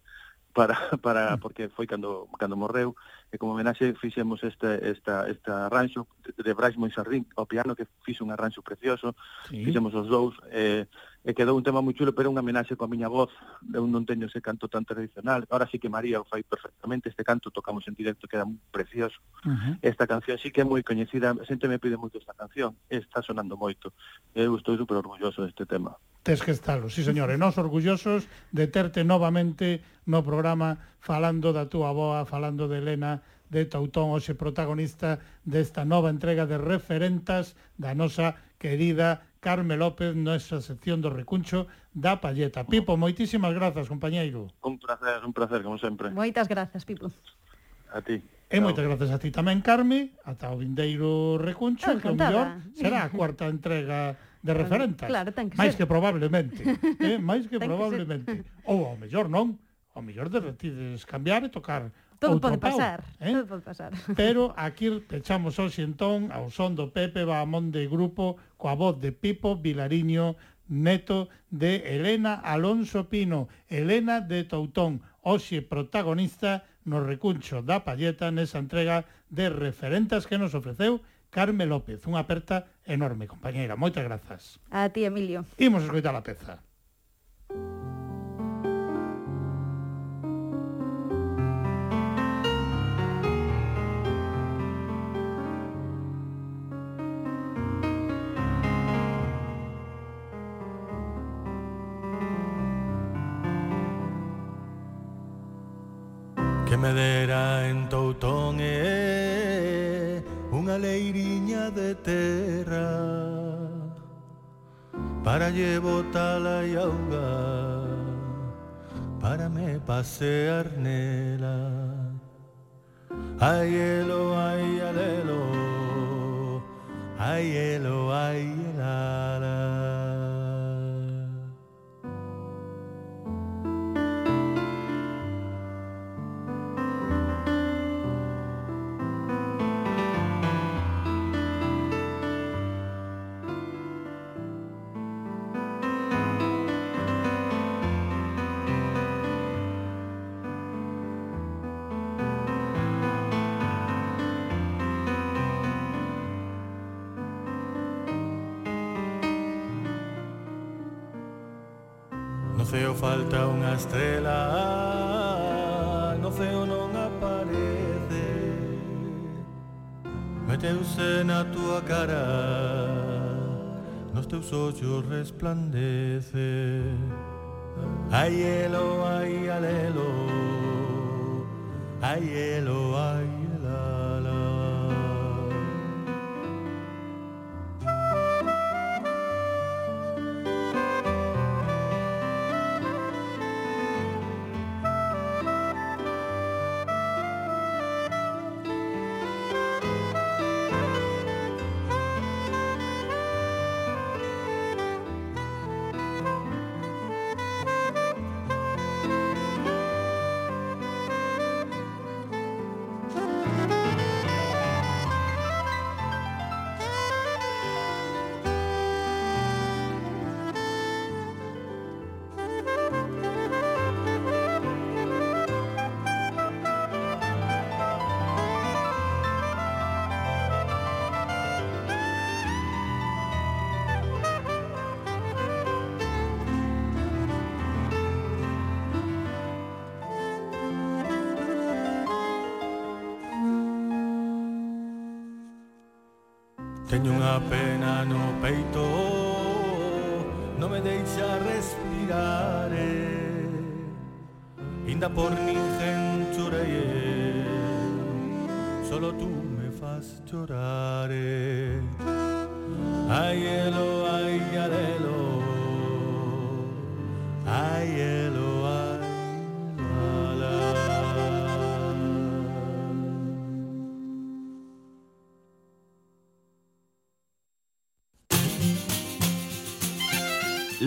para, para, mm. porque foi cando, cando morreu, e como homenaxe fixemos este, esta, esta arranxo de Brais Moixarrín ao piano que fixe un arranxo precioso, sí. fixemos os dous, eh, e quedou un tema moi chulo, pero unha homenaxe coa miña voz, eu non teño ese canto tan tradicional, ahora sí que María o fai perfectamente, este canto tocamos en directo, queda moi precioso. Uh -huh. Esta canción sí que é moi coñecida, a xente me pide moito esta canción, está sonando moito, eu estou super orgulloso deste tema. Tes que estalo, sí señor, e nos orgullosos de terte novamente no programa falando da túa boa, falando de Elena de Tautón, hoxe protagonista desta nova entrega de referentas da nosa querida Carme López, nosa sección do recuncho da Palleta. Pipo, moitísimas grazas, compañeiro. Un placer, un placer, como sempre. Moitas grazas, Pipo. A ti. E moitas grazas a ti tamén, Carme, ata o vindeiro recuncho, que o mellor será a cuarta entrega de referentas. Claro, ten que ser. Máis que probablemente, eh? Máis que probablemente. Ou ao mellor non, ao mellor decides cambiar e tocar Todo pode pau, pasar, eh? todo pode pasar. Pero aquí pechamos hoxe entón ao son do Pepe Bahamón de grupo coa voz de Pipo Vilariño, neto de Elena Alonso Pino, Elena de Toutón, hoxe protagonista no recuncho da palleta nesa entrega de referentes que nos ofreceu Carme López. Unha aperta enorme, compañeira. Moitas grazas. A ti, Emilio. Imos escoitar a peza. terra para llevo tala y auga para me pasear nela ay elo ay alelo ayelo ay falta unha estrela No ceo non aparece. Meteuse na tua cara Nos teus ollos resplandece. Ai elo, ai alelo Ai elo, ai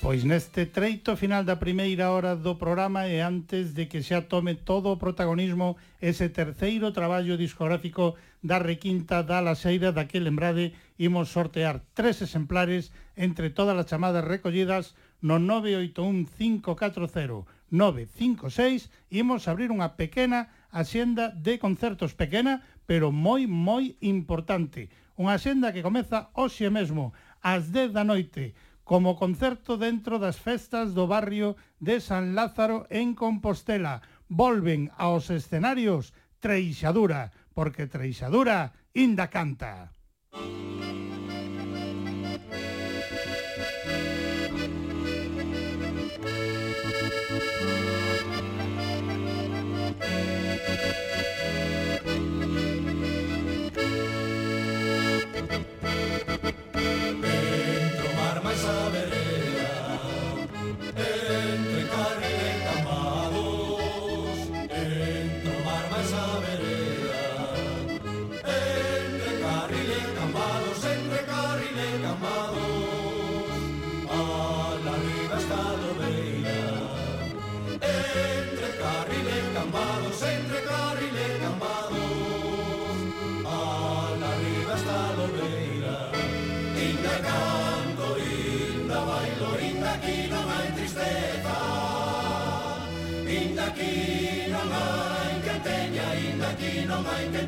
Pois neste treito final da primeira hora do programa e antes de que xa tome todo o protagonismo ese terceiro traballo discográfico da requinta da Laseira da que lembrade imos sortear tres exemplares entre todas as chamadas recollidas no 981-540-956 imos abrir unha pequena axenda de concertos pequena pero moi moi importante. Unha axenda que comeza hoxe mesmo ás 10 da noite como concerto dentro das festas do barrio de San Lázaro en Compostela. Volven aos escenarios Treixadura, porque Treixadura inda canta. Música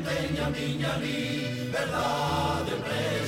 empenha minha liberdade plena.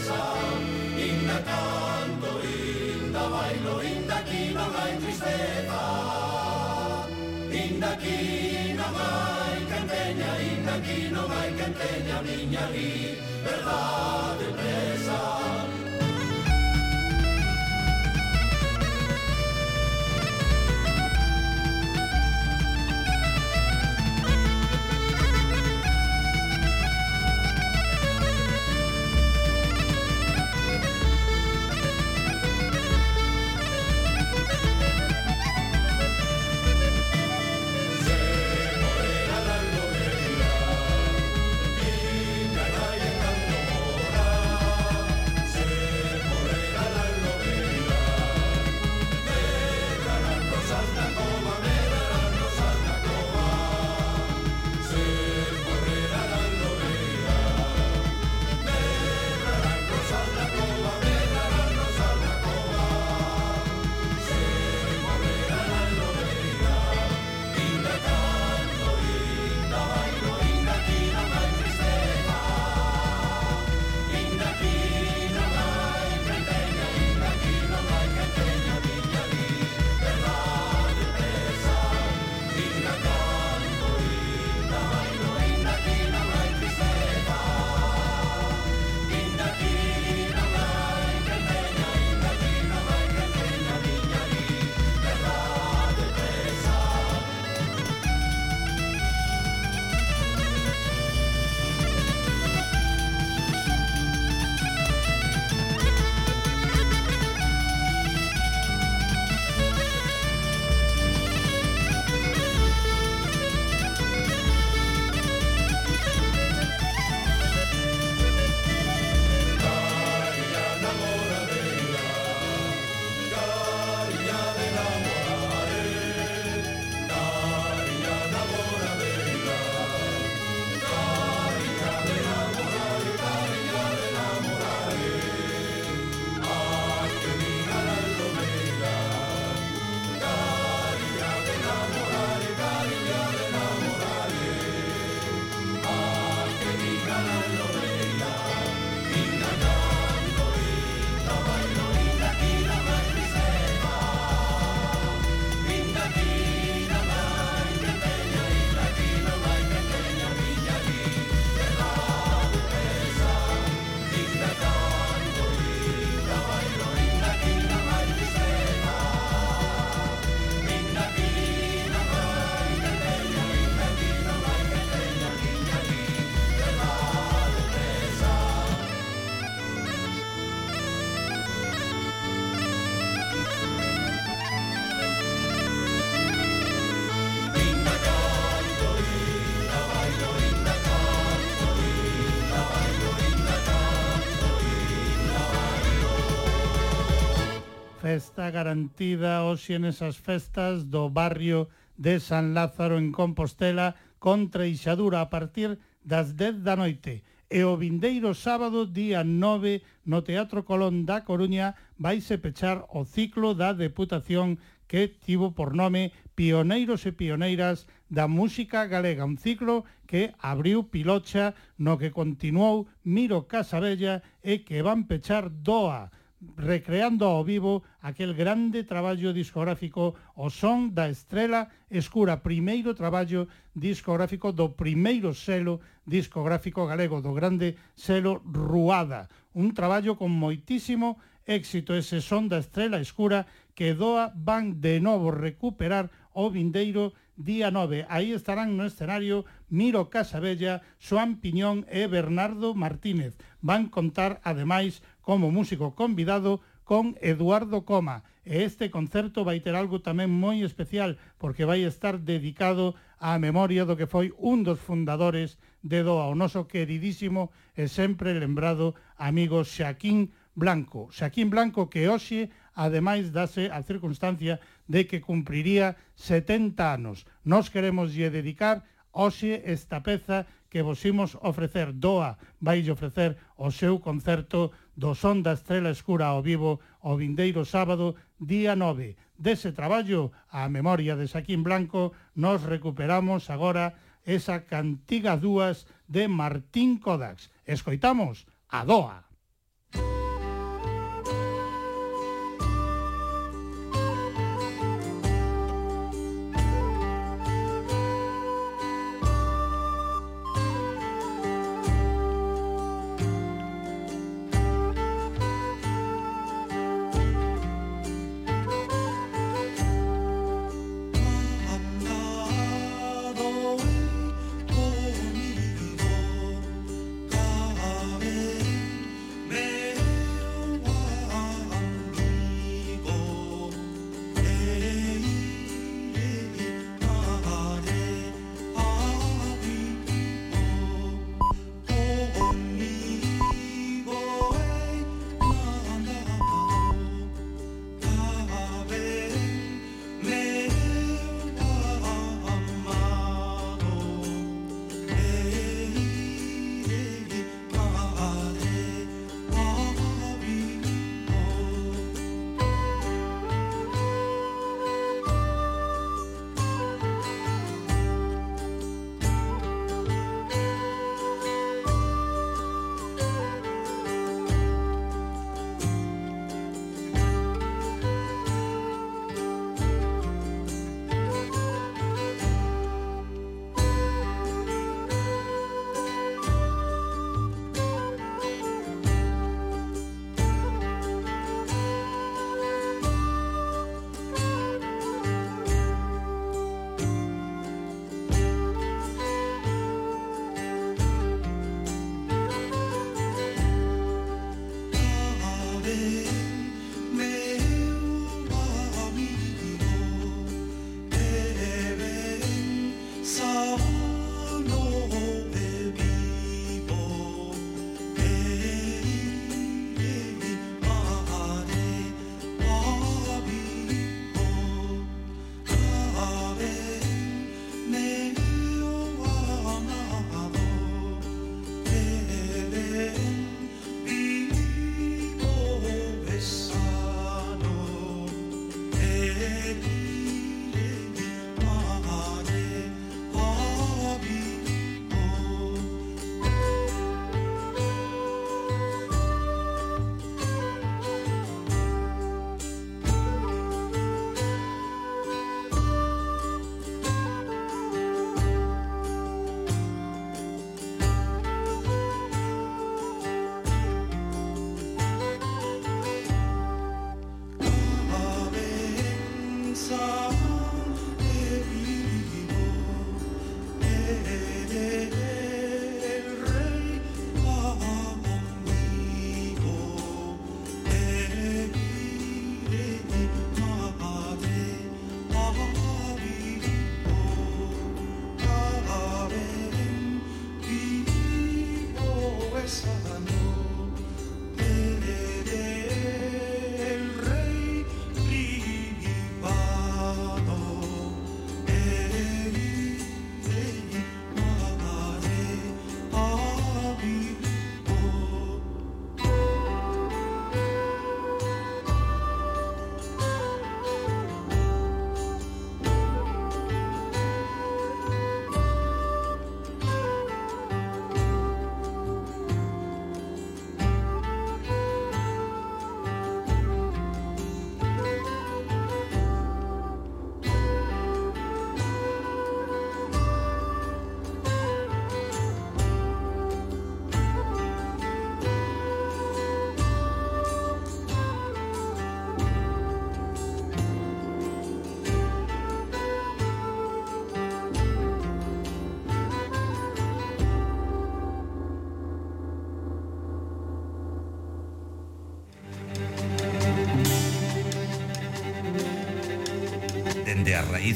está garantida hoxe nesas festas do barrio de San Lázaro en Compostela con treixadura a partir das 10 da noite. E o vindeiro sábado, día 9, no Teatro Colón da Coruña, vaise pechar o ciclo da Deputación que tivo por nome Pioneiros e Pioneiras da Música Galega, un ciclo que abriu Pilocha, no que continuou Miro Casabella e que van pechar Doa, recreando ao vivo aquel grande traballo discográfico O Son da Estrela Escura, primeiro traballo discográfico do primeiro selo discográfico galego, do grande selo Ruada. Un traballo con moitísimo éxito ese Son da Estrela Escura que doa van de novo recuperar o vindeiro día 9. Aí estarán no escenario Miro Casabella, Joan Piñón e Bernardo Martínez. Van contar, ademais, como músico convidado con Eduardo Coma. E este concerto vai ter algo tamén moi especial, porque vai estar dedicado á memoria do que foi un dos fundadores de DOA, o noso queridísimo e sempre lembrado amigo Xaquín Blanco. Xaquín Blanco que hoxe, ademais, dase a circunstancia de que cumpriría 70 anos. Nos queremos lle dedicar hoxe esta peza que vos imos ofrecer doa, vai ofrecer o seu concerto do Son da Estrela Escura ao vivo o vindeiro sábado, día 9. Dese traballo, a memoria de Saquín Blanco, nos recuperamos agora esa cantiga dúas de Martín Codax. Escoitamos a doa.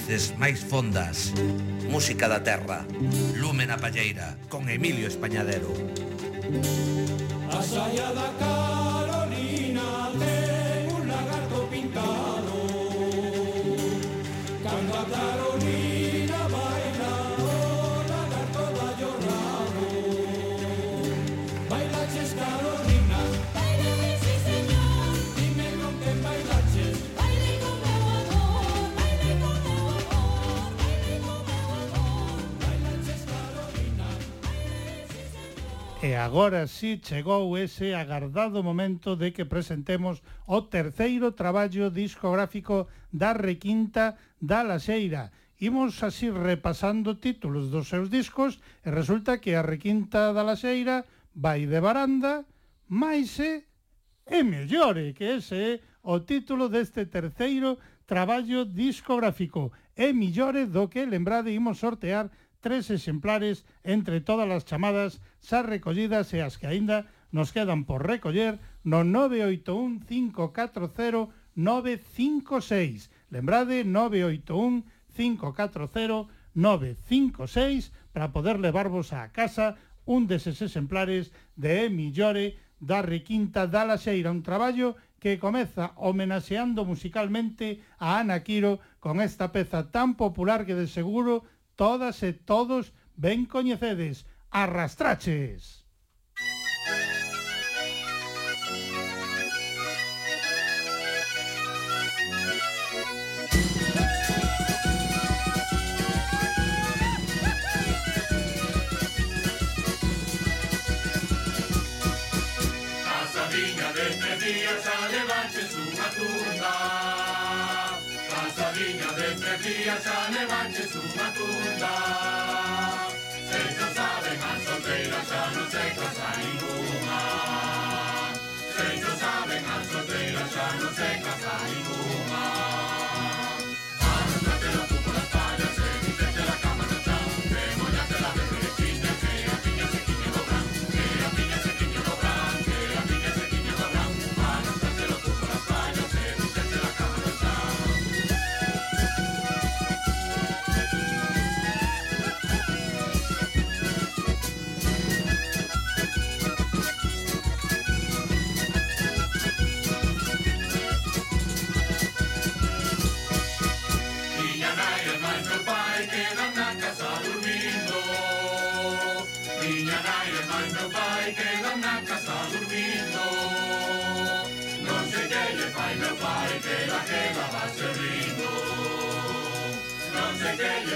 voces máis fondas. Música da terra. Lume na palleira Con Emilio Españadero. agora sí chegou ese agardado momento de que presentemos o terceiro traballo discográfico da Requinta da Laxeira. Imos así repasando títulos dos seus discos e resulta que a Requinta da Laxeira vai de baranda, máis e, e mellore, que ese é o título deste terceiro traballo discográfico. É mellore do que, lembrade, imos sortear tres exemplares entre todas as chamadas xa recollidas e as que aínda nos quedan por recoller no 981 540 956. Lembrade, 981 540 956 para poder levarvos a casa un deses exemplares de Emi Llore da Requinta da Laxeira, un traballo que comeza homenaxeando musicalmente a Ana Quiro con esta peza tan popular que de seguro todas e todos ben coñecedes. Arrastraches! lasciane mangi su matunda, senza sapere manso te lasciano senza.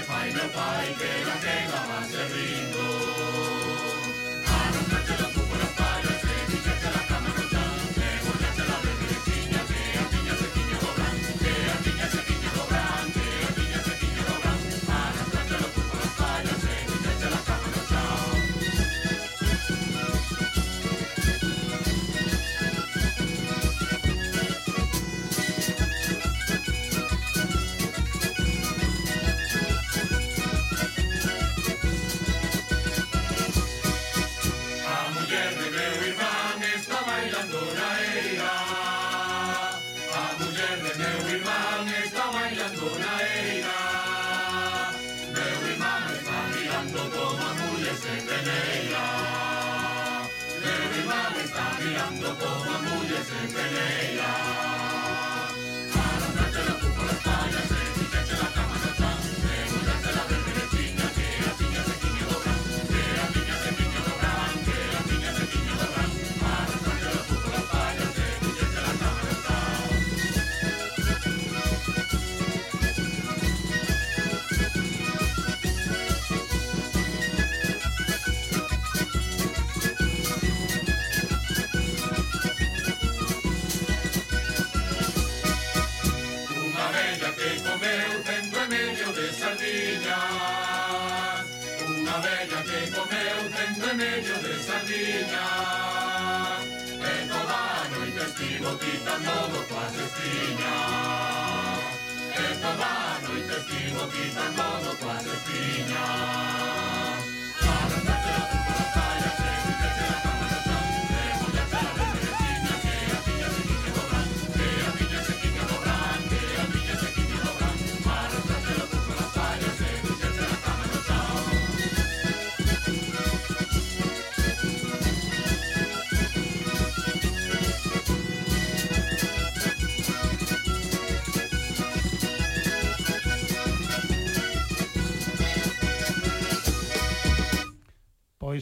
final fight de la que la más in the morning.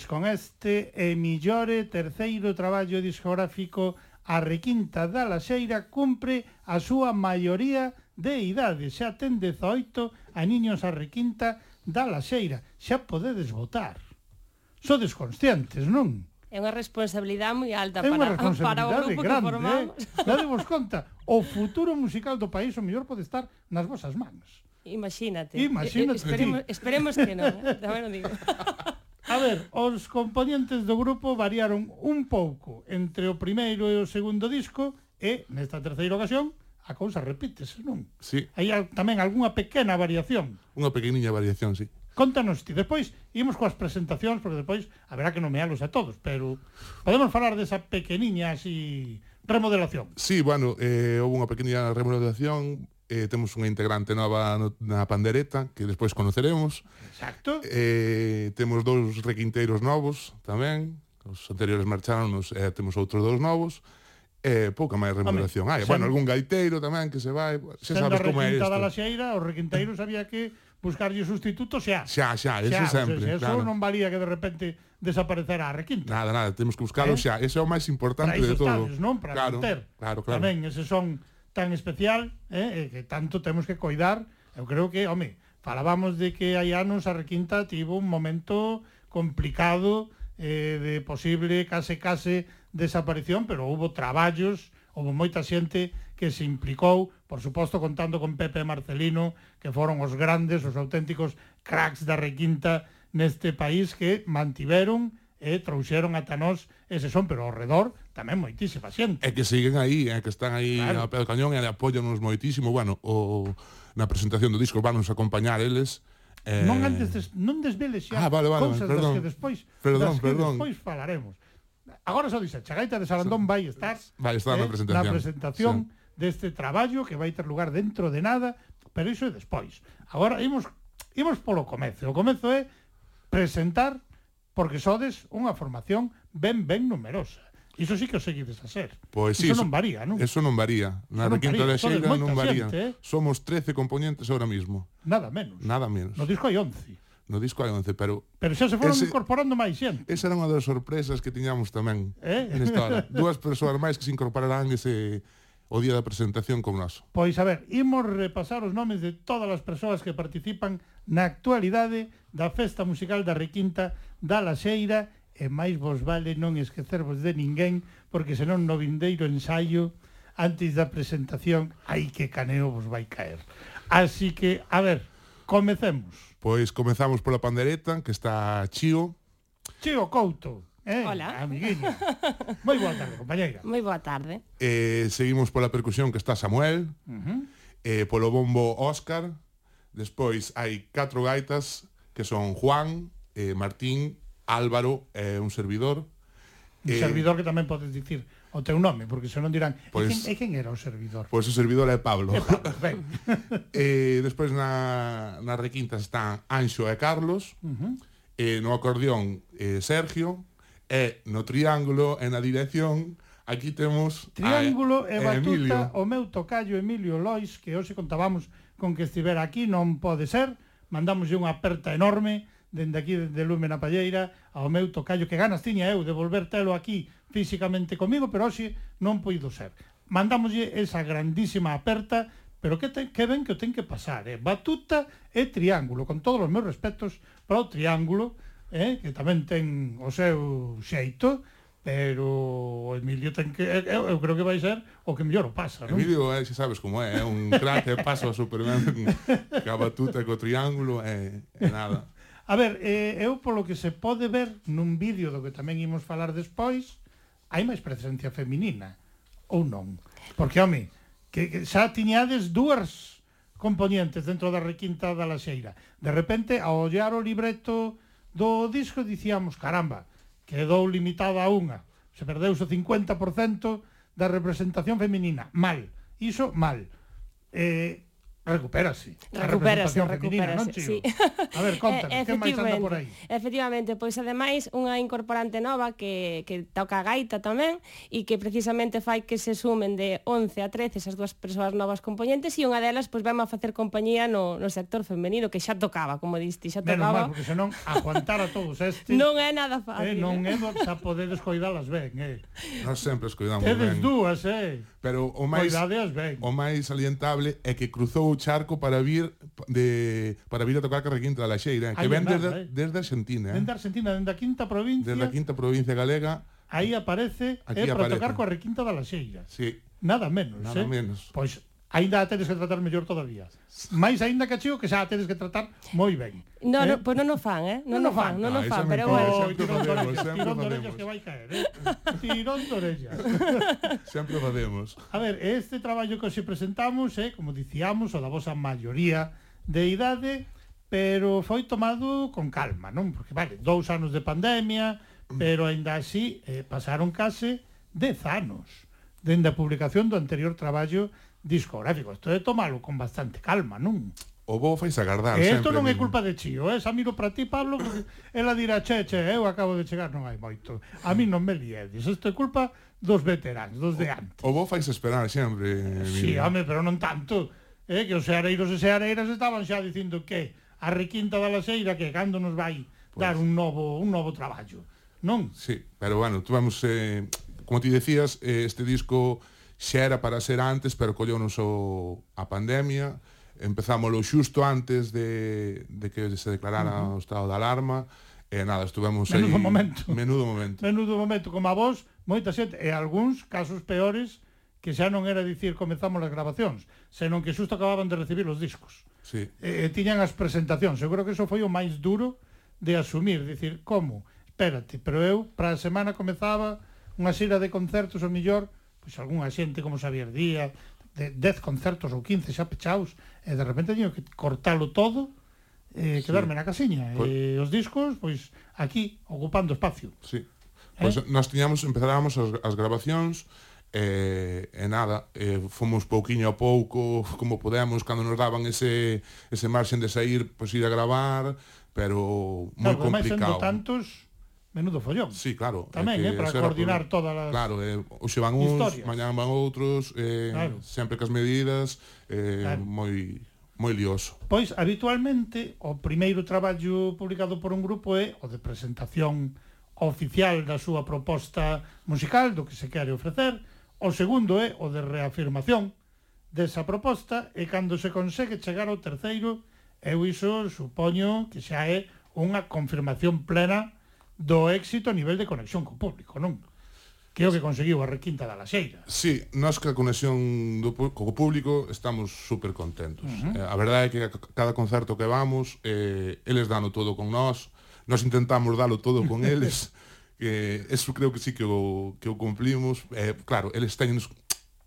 Pois con este e millore terceiro traballo discográfico a requinta da Laxeira cumpre a súa maioría de idade. Xa ten 18 a niños a requinta da Laxeira. Xa podedes votar. Sodes conscientes, non? É unha responsabilidade moi alta é para, para o grupo grande, que formamos. Eh? Dadevos conta, o futuro musical do país o mellor pode estar nas vosas mans. Imagínate. Imagínate. Esperemos, esperemos que non, eh? tamén o digo. A ver, os componentes do grupo variaron un pouco entre o primeiro e o segundo disco e, nesta terceira ocasión, a cousa repítese, non? Sí. Hai tamén algunha pequena variación. Unha pequeniña variación, sí. Contanos ti, despois imos coas presentacións, porque despois haberá que nomealos a todos, pero podemos falar desa pequeniña así remodelación. Sí, bueno, eh, houve unha pequena remodelación eh, temos unha integrante nova no, na pandereta que despois conoceremos. Exacto. Eh, temos dous requinteiros novos tamén, os anteriores marcharon, e eh, temos outros dous novos eh, pouca máis remuneración ah, Home. Bueno, algún gaiteiro tamén que se vai, se sabes como é isto. da laxeira, os requinteiros había que buscarlle sustituto xa. Xa, xa, xa eso xa, sempre. Sea, eso claro. non valía que de repente desaparecerá a requinta. Nada, nada, temos que buscarlo eh? xa. Ese é o máis importante de todo. Tales, non? Para claro, manter. claro, claro. Tamén, ese son tan especial eh, eh, que tanto temos que coidar. Eu creo que, home, falábamos de que hai anos a Requinta tivo un momento complicado eh, de posible case case desaparición, pero hubo traballos, houve moita xente que se implicou, por suposto contando con Pepe Marcelino, que foron os grandes, os auténticos cracks da Requinta neste país que mantiveron e eh, trouxeron ata nós ese son, pero ao redor tamén moitísima xente. E que siguen aí, é que están aí claro. a pé do cañón e apoianos moitísimo. Bueno, o, na presentación do disco van nos acompañar eles. Eh... Non antes des, non desveles xa ah, vale, vale, cousas perdón, das que despois, perdón, das que perdón. despois falaremos. Agora só dixe, a gaita de Sarandón vai estar, vai estar eh, na presentación, na presentación sí. deste traballo que vai ter lugar dentro de nada, pero iso é despois. Agora imos imos polo comezo. O comezo é presentar porque sodes unha formación ben ben numerosa. Iso sí que o seguides a ser. Pois sí, iso non varía, non? Eso non varía. Na non requinta varía. da Xeira non varía. Xente, eh? Somos 13 componentes ahora mismo. Nada menos. Nada menos. No disco hai 11. No disco hai 11, pero... Pero xa se foron ese, incorporando máis xente. Esa era unha das sorpresas que tiñamos tamén eh? nesta hora. Duas persoas máis que se incorporarán ese o día da presentación con nós. Pois a ver, imos repasar os nomes de todas as persoas que participan na actualidade da Festa Musical da Requinta da Laxeira e máis vos vale non esquecervos de ninguén, porque senón no vindeiro ensaio, antes da presentación, hai que caneo vos vai caer. Así que, a ver, comecemos. Pois comezamos pola pandereta, que está Chío. Chío Couto. Eh, Hola. Amiguinha. Moi boa tarde, compañeira. Moi boa tarde. Eh, seguimos pola percusión que está Samuel. Uh -huh. eh, polo bombo Óscar. Despois hai catro gaitas que son Juan, eh, Martín, Álvaro é un servidor. Un eh, servidor que tamén podes dicir o teu nome, porque senón dirán, pois, pues, e, quen, e quen era o servidor? Pois pues o servidor é Pablo. É Pablo ben. eh, despois na, na requinta están Anxo e Carlos, uh -huh. eh, no acordeón eh, Sergio, e no triángulo e na dirección aquí temos Triángulo a, e batuta Emilio. o meu tocayo Emilio Lois que hoxe contábamos con que estivera aquí, non pode ser, mandámoslle unha aperta enorme dende aquí, dende Lume na Palleira, ao meu tocayo, que ganas tiña eu de volver telo aquí físicamente comigo, pero hoxe non poido ser. Mandámoslle esa grandísima aperta, pero que, ten, que ben que o ten que pasar, eh? batuta e triángulo, con todos os meus respetos para o triángulo, eh? que tamén ten o seu xeito, pero o Emilio ten que eu, eu creo que vai ser o que mellor o pasa, non? Emilio, eh, xa sabes como é, é un crack, paso a Superman, ca batuta co triángulo, é, eh, é nada. A ver, eh, eu polo que se pode ver nun vídeo do que tamén imos falar despois, hai máis presencia feminina, ou non? Porque, home, que, que xa tiñades dúas componentes dentro da requinta da Laxeira. De repente, ao ollar o libreto do disco, dicíamos, caramba, quedou limitada a unha. Se perdeuse o 50% da representación feminina. Mal. Iso, mal. Eh, Recupérase. Recupérase, recupérase. Femenina, non, sí. A ver, contanos, que máis anda por aí? Efectivamente, pois ademais unha incorporante nova que, que toca a gaita tamén e que precisamente fai que se sumen de 11 a 13 esas dúas persoas novas componentes e unha delas pois vamos a facer compañía no, no sector femenino que xa tocaba, como diste, xa tocaba. Menos mal, porque senón aguantar a todos estes non é nada fácil. Eh, non é, xa podedes coidalas ben, eh. Nós sempre os cuidamos Tedes ben. Tedes dúas, eh pero o máis ben. o máis salientable é que cruzou o charco para vir de para vir a tocar Carrequinta da Laxeira, que ven desde, eh. desde Argentina, eh. Desde Argentina, dende a quinta provincia. Desde a quinta provincia galega. Aí aparece é eh, para aparece. tocar coa Requinta da Laxeira. Sí. Nada menos, Nada eh? menos. Pois aínda a tedes que tratar mellor todavía. Mais aínda que cheo que xa a tedes que tratar moi ben. No, eh? no, pois non o fan, eh? Non, non o fan, non o ah, fan, pero bueno. Tirón de orellas, tirón de orellas que vai caer, eh? Tirón de orellas. Sempre facemos. A ver, este traballo que hoxe presentamos, eh, como dicíamos, o da vosa maioría de idade, pero foi tomado con calma, non? Porque, vale, dous anos de pandemia, pero aínda así eh, pasaron case dez anos dende a publicación do anterior traballo discográfico. Isto é tomalo con bastante calma, non? O bo fais agardar sempre. Isto non é culpa de Chío, eh? xa miro para ti, Pablo, porque ela dirá, che, che, eu acabo de chegar, non hai moito. A mí non me liedes, isto é culpa dos veteranos, dos de antes. O, o bo fais esperar sempre. Si, sí, home, pero non tanto. Eh? Que os seareiros e seareiras estaban xa dicindo que a requinta da laseira que cando nos vai pues... dar un novo un novo traballo, non? Sí, pero bueno, tuvemos, eh, como ti decías, eh, este disco xa era para ser antes, pero collónos o, a pandemia, empezámoslo xusto antes de, de que se declarara uh -huh. o estado de alarma, e nada, estuvemos menudo aí... Momento. Menudo momento. Menudo momento, como a vos, moita xente, e algúns casos peores, que xa non era dicir comezamos as grabacións, senón que xusto acababan de recibir os discos. Sí. E, e tiñan as presentacións. Eu creo que eso foi o máis duro de asumir, dicir, como? Espérate, pero eu, para a semana comezaba unha xira de concertos, o millor, pois algunha xente como Xavier Díaz, de 10 concertos ou 15 xa pechados, e de repente teño que cortalo todo e eh, quedarme sí. na casiña. Pois... E os discos, pois, aquí, ocupando espacio. Sí. Eh? Pois nós tiñamos, empezábamos as, as grabacións, e, e nada, e fomos pouquiño a pouco, como podemos, cando nos daban ese, ese marxen de sair, pois ir a gravar, pero moi claro, complicado. Claro, tantos, Menudo follón. Sí, claro. Tamén, é eh, para coordinar problema. todas as Claro, eh, hoxe van uns, historias. mañán van outros, eh, claro. sempre cas medidas, eh, claro. moi moi lioso. Pois, habitualmente, o primeiro traballo publicado por un grupo é o de presentación oficial da súa proposta musical, do que se quere ofrecer. O segundo é o de reafirmación desa proposta e cando se consegue chegar ao terceiro, eu iso supoño que xa é unha confirmación plena do éxito a nivel de conexión co público, non? Que é o que conseguiu a requinta da Laxeira. Sí, nós que a conexión do, co público estamos super contentos. Uh eh, -huh. A verdade é que cada concerto que vamos, eh, eles dano todo con nós, nós intentamos dalo todo con eles, que eh, eso creo que sí que o, que o cumplimos. Eh, claro, eles teñen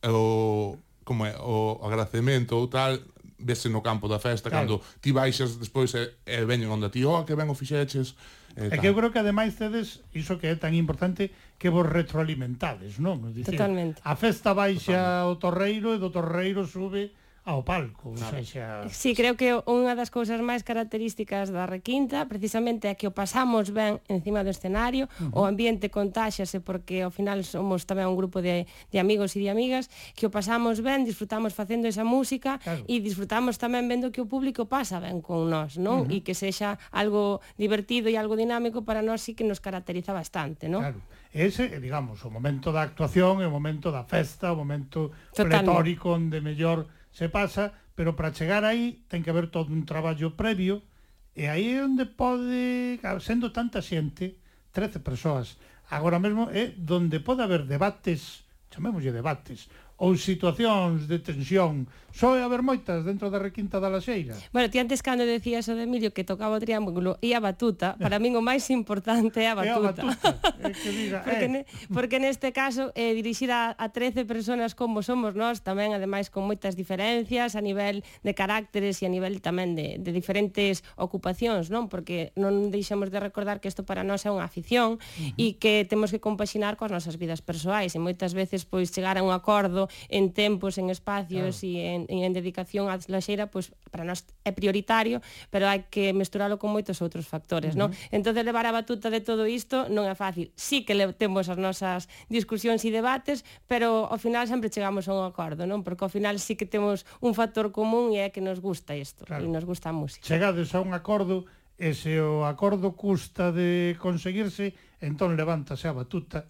o, como é, o agradecemento ou tal, vese no campo da festa, claro. cando ti baixas despois e, e veñen onde ti, oh, que ben o fixeches, Eh, e que eu creo que ademais tedes iso que é tan importante que vos retroalimentades, non? Dicir, Totalmente. A festa baixa Totalmente. o torreiro e do torreiro sube ao palco. Claro. Xa... Sí, creo que unha das cousas máis características da Requinta precisamente é que o pasamos ben encima do escenario, uh -huh. o ambiente contáxase porque ao final somos tamén un grupo de, de amigos e de amigas que o pasamos ben, disfrutamos facendo esa música claro. e disfrutamos tamén vendo que o público pasa ben con nós, non? Uh -huh. E que sexa algo divertido e algo dinámico para nós sí que nos caracteriza bastante, non? Claro. Ese, digamos, o momento da actuación, o momento da festa, o momento Totalmente. pletórico onde mellor se pasa, pero para chegar aí ten que haber todo un traballo previo, e aí é onde pode, sendo tanta xente, 13 persoas, agora mesmo é onde pode haber debates, chamémoslle debates, ou situacións de tensión, Só haber moitas dentro da requinta da Laxeira. Bueno, ti antes cando decías o de Emilio que tocaba o triángulo e a batuta, para min o máis importante é a batuta. É a batuta, é que diga, eh. porque, eh. ne, porque neste caso eh, dirixir a, a 13 personas como somos nós, tamén ademais con moitas diferencias a nivel de carácteres e a nivel tamén de, de diferentes ocupacións, non? Porque non deixamos de recordar que isto para nós é unha afición uh -huh. e que temos que compaxinar coas nosas vidas persoais e moitas veces pois chegar a un acordo en tempos, en espacios claro. e en en, en dedicación á laxeira, pois pues, para nós é prioritario, pero hai que mesturalo con moitos outros factores, uh -huh. non? Entón, levar a batuta de todo isto non é fácil. Sí que le, temos as nosas discusións e debates, pero ao final sempre chegamos a un acordo, non? Porque ao final sí que temos un factor común e é que nos gusta isto, claro. e nos gusta a música. Chegades a un acordo e se o acordo custa de conseguirse, entón levántase a batuta,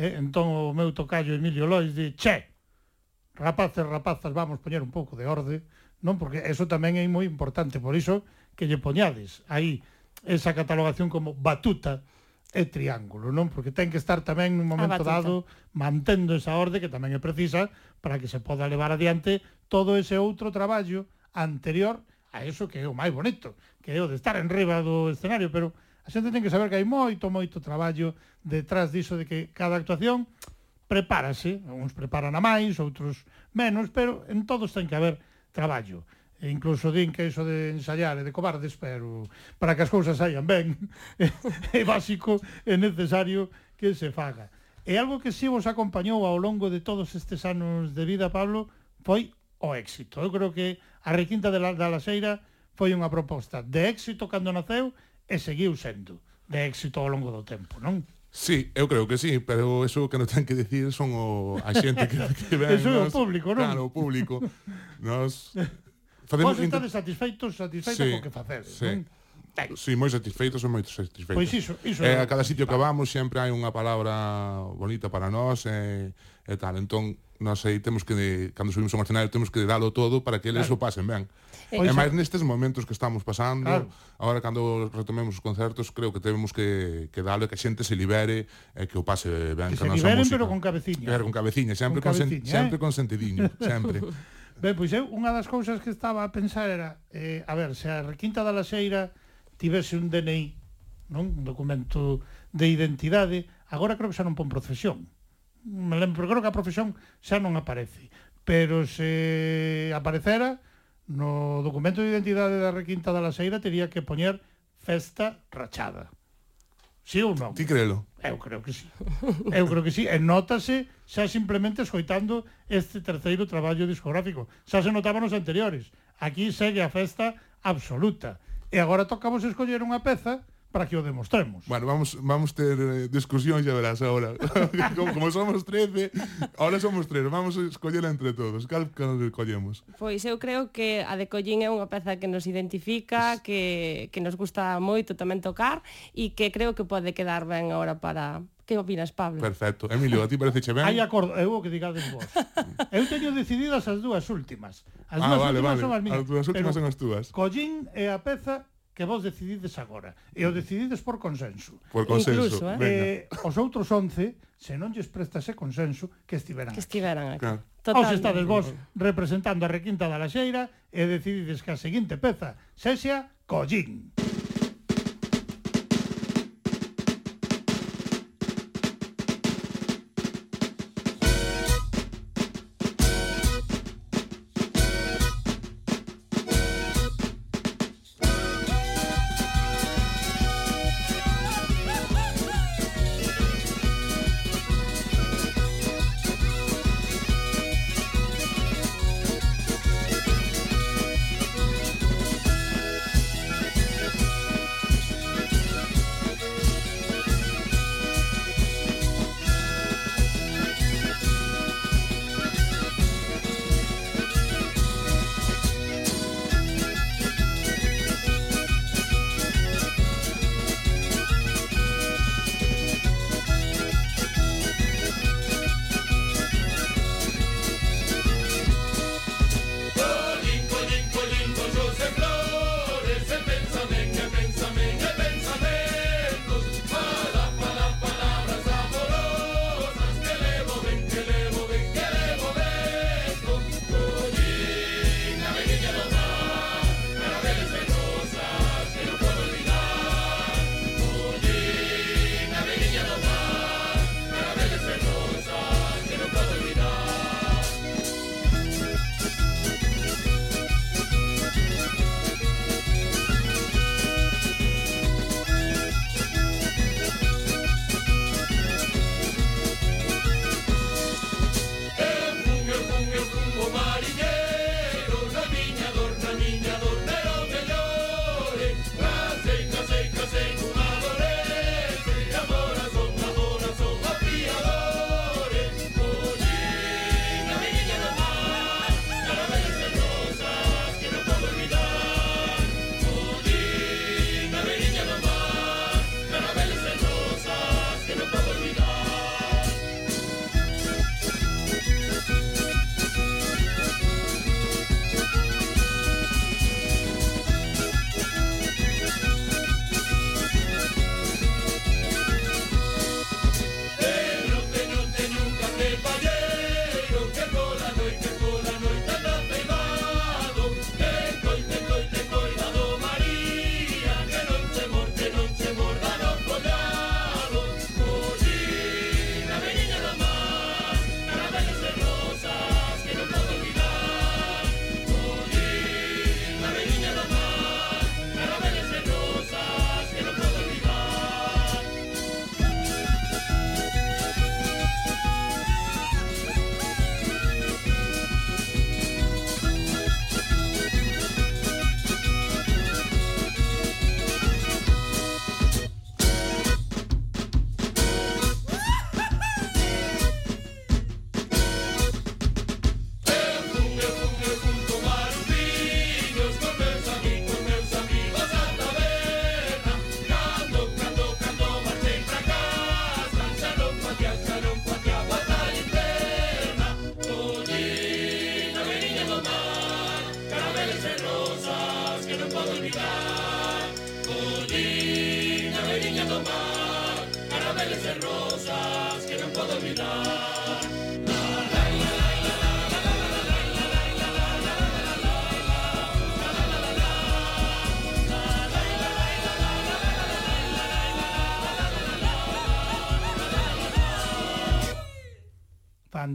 eh? entón o meu tocayo Emilio Lois di, che, rapaces, rapazas, vamos poñer un pouco de orde, non? Porque eso tamén é moi importante, por iso que lle poñades aí esa catalogación como batuta e triángulo, non? Porque ten que estar tamén nun momento dado mantendo esa orde que tamén é precisa para que se poda levar adiante todo ese outro traballo anterior a eso que é o máis bonito, que é o de estar enriba do escenario, pero a xente ten que saber que hai moito, moito traballo detrás diso de que cada actuación prepárase, uns preparan a máis, outros menos, pero en todos ten que haber traballo. E incluso din que iso de ensayar é de cobardes, pero para que as cousas saian ben é básico, é necesario que se faga. E algo que si vos acompañou ao longo de todos estes anos de vida, Pablo, foi o éxito. Eu creo que a requinta de la, da Laseira foi unha proposta de éxito cando naceu e seguiu sendo de éxito ao longo do tempo, non? Sí, eu creo que sí, pero eso que nos ten que decir son o a xente que, que ven. Eso é o público, non? Claro, o público. Nos facemos Vos estades satisfeitos, satisfeitos sí, co que facedes, sí. non? Sí, moi satisfeitos, moi satisfeitos. Pois iso, iso eh, a cada sitio que vamos sempre hai unha palabra bonita para nós e, eh, e tal. Entón, nós aí temos que, cando subimos ao escenario, temos que dalo todo para que eles claro. o pasen ben. Eh, e máis nestes momentos que estamos pasando, claro. agora cando retomemos os concertos, creo que temos que, que dalo e que a xente se libere e que o pase ben. Que se liberen, música. pero con cabeciña. Pero con cabeciña, sempre con, cabeciña, con, sen, eh? sempre con sentidiño, sempre. ben, pois eu, unha das cousas que estaba a pensar era, eh, a ver, se a Requinta da Laxeira tivese un DNI, non? un documento de identidade, agora creo que xa non pon procesión me lembro, creo que a profesión xa non aparece, pero se aparecera no documento de identidade da Requinta da Laseira teria que poñer festa rachada. Sí ou non? Ti crelo? Eu creo que sí. Eu creo que sí. E nótase xa simplemente escoitando este terceiro traballo discográfico. Xa se notaba nos anteriores. Aquí segue a festa absoluta. E agora tocamos escoller unha peza para que o demostremos. Bueno, vamos vamos ter eh, discusión, xa verás agora. como, como somos 13, ahora somos 3, vamos a escoller entre todos. Cal cal collemos? Pois eu creo que a de Collín é unha peza que nos identifica, que, que nos gusta moito tamén tocar e que creo que pode quedar ben agora para Que opinas, Pablo? Perfecto. Emilio, a ti parece che ben? Hai acordo, eu o que digades vos. eu teño decididas as dúas últimas. As ah, dúas vale, últimas vale. son as miñas. As dúas últimas son as túas. Collín é a peza que vos decidides agora. E o decidides por consenso. Por consenso, Incluso, eh? eh os outros 11, se non lles prestase consenso, que estiveran Que estiveran aquí. Claro. Os estades vos representando a requinta da Laxeira e decidides que a seguinte peza sexa Collín. Collín.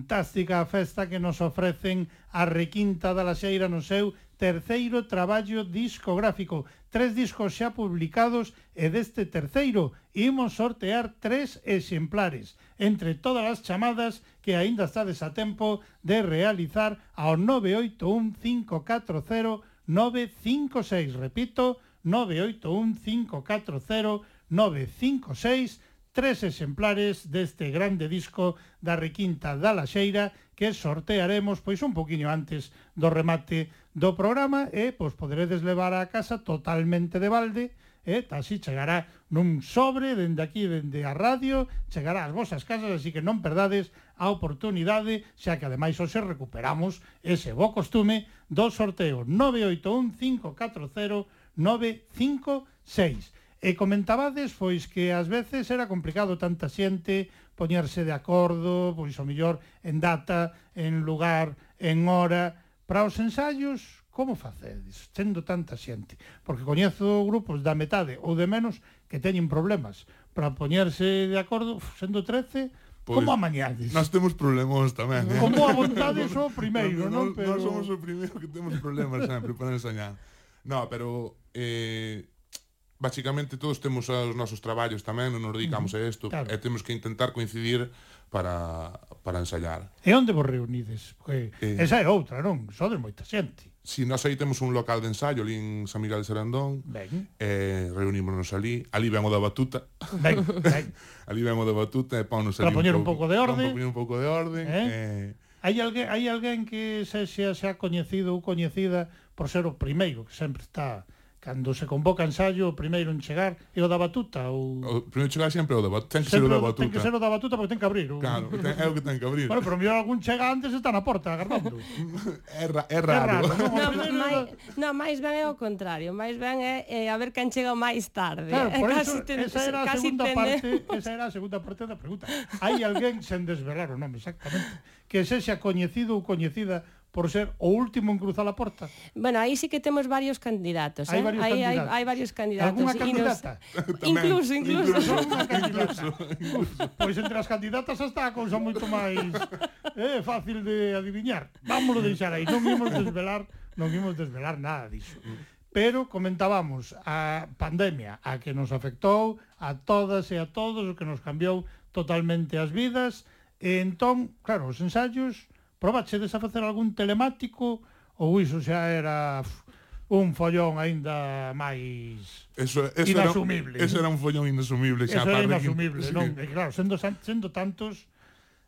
fantástica a festa que nos ofrecen a Requinta da Laxeira no seu terceiro traballo discográfico. Tres discos xa publicados e deste terceiro imos sortear tres exemplares entre todas as chamadas que aínda estades a tempo de realizar ao 981-540-956. Repito, 981-540-956 tres exemplares deste grande disco da Requinta da Laxeira que sortearemos pois un poquinho antes do remate do programa e pois poderedes levar a casa totalmente de balde e así chegará nun sobre dende aquí, dende a radio, chegará ás vosas casas, así que non perdades a oportunidade, xa que ademais hoxe recuperamos ese bo costume do sorteo 981 540 956. E comentabades, pois, que ás veces era complicado tanta xente poñerse de acordo, pois, o millor, en data, en lugar, en hora. Para os ensaios, como facedes, tendo tanta xente? Porque coñezo grupos da metade ou de menos que teñen problemas. Para poñerse de acordo, sendo 13, Pois, como amañades? Nós temos problemas tamén. Eh? Como a vontade só o primeiro, non? Pero... Nós somos o primeiro que temos problemas sempre para ensañar. No, pero eh, basicamente todos temos os nosos traballos tamén, non nos dedicamos a isto, claro. e temos que intentar coincidir para, para ensayar. E onde vos reunides? Porque eh, esa é outra, non? Sodes moita xente. Si, nós aí temos un local de ensayo ali en San Miguel de Serandón. Ben. Eh, reunímonos ali. Ali ven o da batuta. Ben, ben. ali ven o da batuta e ponnos ali poñer un pouco de orde. Para poñer un pouco de orde. Eh? eh hai alguén, hai alguén que se, se, se ha coñecido ou coñecida por ser o primeiro, que sempre está Cando se convoca ensayo, o primeiro en chegar é o da batuta ou O primeiro chegar sempre é o da batuta, ten que sempre ser o da batuta. Ten que ser o da batuta porque ten que abrir. O... Claro, ten, é o que ten que abrir. Bueno, pero mellor algún chega antes e está na porta agardando. é, ra, é raro. É raro. non, no, primeiro... máis, no, máis ben é o contrario, máis ben é, é a ver quen chega máis tarde. Claro, por casi eso, ten, esa era a segunda ten... parte, esa era a segunda parte da pregunta. Hai alguén sen desvelar o nome exactamente que sexa coñecido ou coñecida por ser o último en cruzar a porta? Bueno, aí sí que temos varios candidatos, hai eh? varios hai, candidatos. Hai, hai varios candidatos. Alguna candidata? Nos... incluso, incluso. incluso, candidata. incluso. Pois entre as candidatas está a cousa moito máis eh, fácil de adiviñar. Vámonos deixar aí, non imos desvelar, non imos desvelar nada diso. Pero comentábamos a pandemia, a que nos afectou a todas e a todos, o que nos cambiou totalmente as vidas, e entón, claro, os ensaios probachedes a facer algún telemático ou iso xa era un follón aínda máis eso, eso inasumible. Era, eso era un follón inasumible. Xa, eso era inasumible, que... non? E claro, sendo, sendo tantos,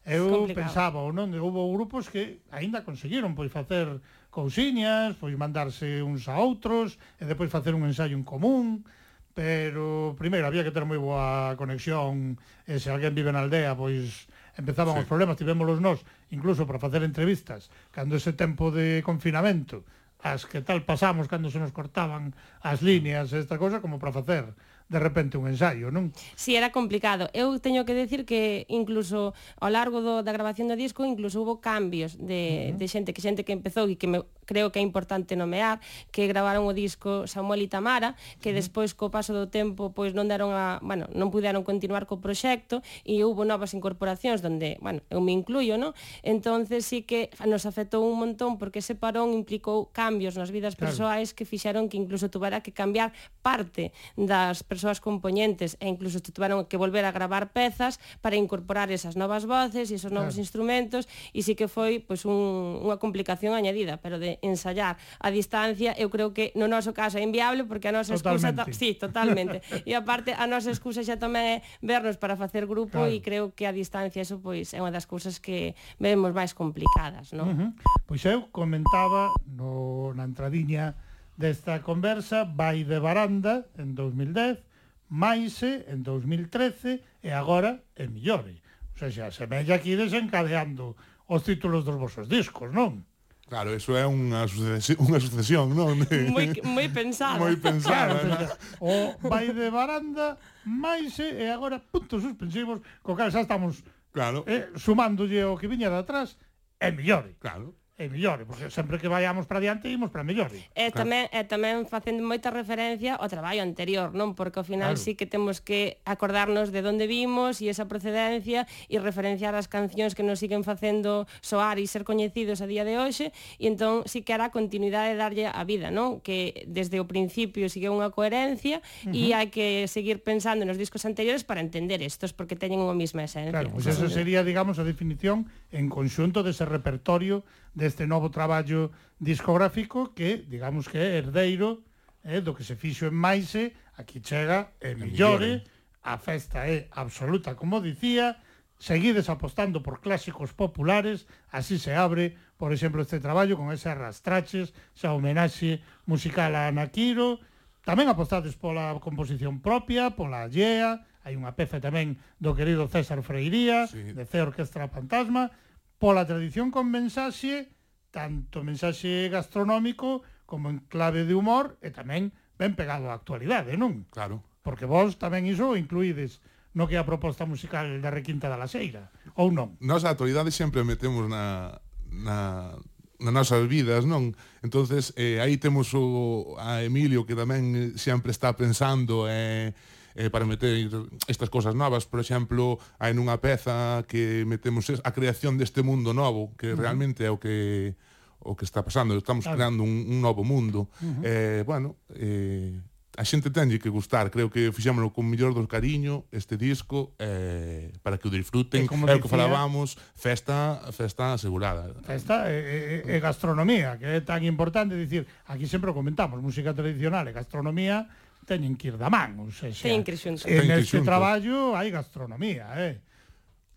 eu pensaba, non? Houve grupos que aínda conseguiron pois facer cousiñas, pois mandarse uns a outros, e depois facer un ensaio en común, pero primeiro había que ter moi boa conexión, e se alguén vive na aldea, pois empezaban sí. os problemas, tivémolos nós, incluso para facer entrevistas, cando ese tempo de confinamento, as que tal pasamos cando se nos cortaban as líneas, esta cosa, como para facer de repente un ensaio, non? Si, sí, era complicado. Eu teño que decir que incluso ao largo do, da grabación do disco incluso hubo cambios de, uh -huh. de xente, que xente que empezou e que me, creo que é importante nomear, que gravaron o disco Samuel e Tamara, que uh -huh. despois co paso do tempo pois non deron a, bueno, non puderon continuar co proxecto e hubo novas incorporacións donde, bueno, eu me incluyo, non? Entonces sí que nos afectou un montón porque ese parón implicou cambios nas vidas claro. persoais que fixeron que incluso tuvera que cambiar parte das persoas persoas compoñentes e incluso tiveron que volver a gravar pezas para incorporar esas novas voces e esos novos claro. instrumentos e sí que foi pois, un, unha complicación añadida, pero de ensayar a distancia eu creo que no noso caso é inviable porque a nosa excusa... To... Sí, totalmente. e aparte a nosa excusa xa tamén é vernos para facer grupo claro. e creo que a distancia eso pois é unha das cousas que vemos máis complicadas, non? Uh -huh. Pois eu comentaba no, na entradiña desta conversa vai de baranda en 2010 maise en 2013 e agora en millore. O sea, xa se mella aquí desencadeando os títulos dos vosos discos, non? Claro, eso é unha sucesión, unha sucesión non? Moi, moi pensada. moi pensada. Claro, ¿no? o vai de baranda, maise e agora puntos suspensivos, co cal xa estamos claro. eh, sumándolle o que viña de atrás, é mellore. Claro e mellore, porque sempre que vayamos para diante imos para mellore. E claro. tamén e tamén facendo moita referencia ao traballo anterior, non? Porque ao final claro. sí que temos que acordarnos de onde vimos e esa procedencia e referenciar as cancións que nos siguen facendo soar e ser coñecidos a día de hoxe e entón sí que hará continuidade de darlle a vida, non? Que desde o principio sigue unha coherencia uh -huh. e hai que seguir pensando nos discos anteriores para entender estos porque teñen unha mesma esencia. Claro, pois pues sería, digamos, a definición en conxunto dese repertorio deste novo traballo discográfico que, digamos que é herdeiro eh, do que se fixo en Maise, aquí chega e millore, a festa é absoluta, como dicía, seguides apostando por clásicos populares, así se abre, por exemplo, este traballo con ese arrastraches, esa homenaxe musical a Anaquiro, tamén apostades pola composición propia, pola allea, hai unha peza tamén do querido César Freiría, sí. de C Orquestra Fantasma, pola tradición con mensaxe, tanto mensaxe gastronómico como en clave de humor e tamén ben pegado á actualidade, non? Claro. Porque vos tamén iso incluídes no que é a proposta musical da Requinta da Laseira, ou non? Nos a actualidade sempre metemos na, na, nas nosas vidas, non? Entonces, eh, aí temos o, a Emilio que tamén eh, sempre está pensando eh, eh, para meter estas cosas novas, por exemplo, hai nunha peza que metemos a creación deste mundo novo, que realmente é o que o que está pasando, estamos claro. creando un, un novo mundo. Uh -huh. Eh, bueno, eh a xente tenlle que gustar, creo que fixémolo con mellor dos cariño este disco eh, para que o disfruten, e como é o que falábamos, festa, festa asegurada. Festa e, e, e gastronomía, que é tan importante, dicir, aquí sempre comentamos, música tradicional e gastronomía teñen que ir da man, ou seja, teñen que ir xuntos. En este xuntos. traballo hai gastronomía, eh.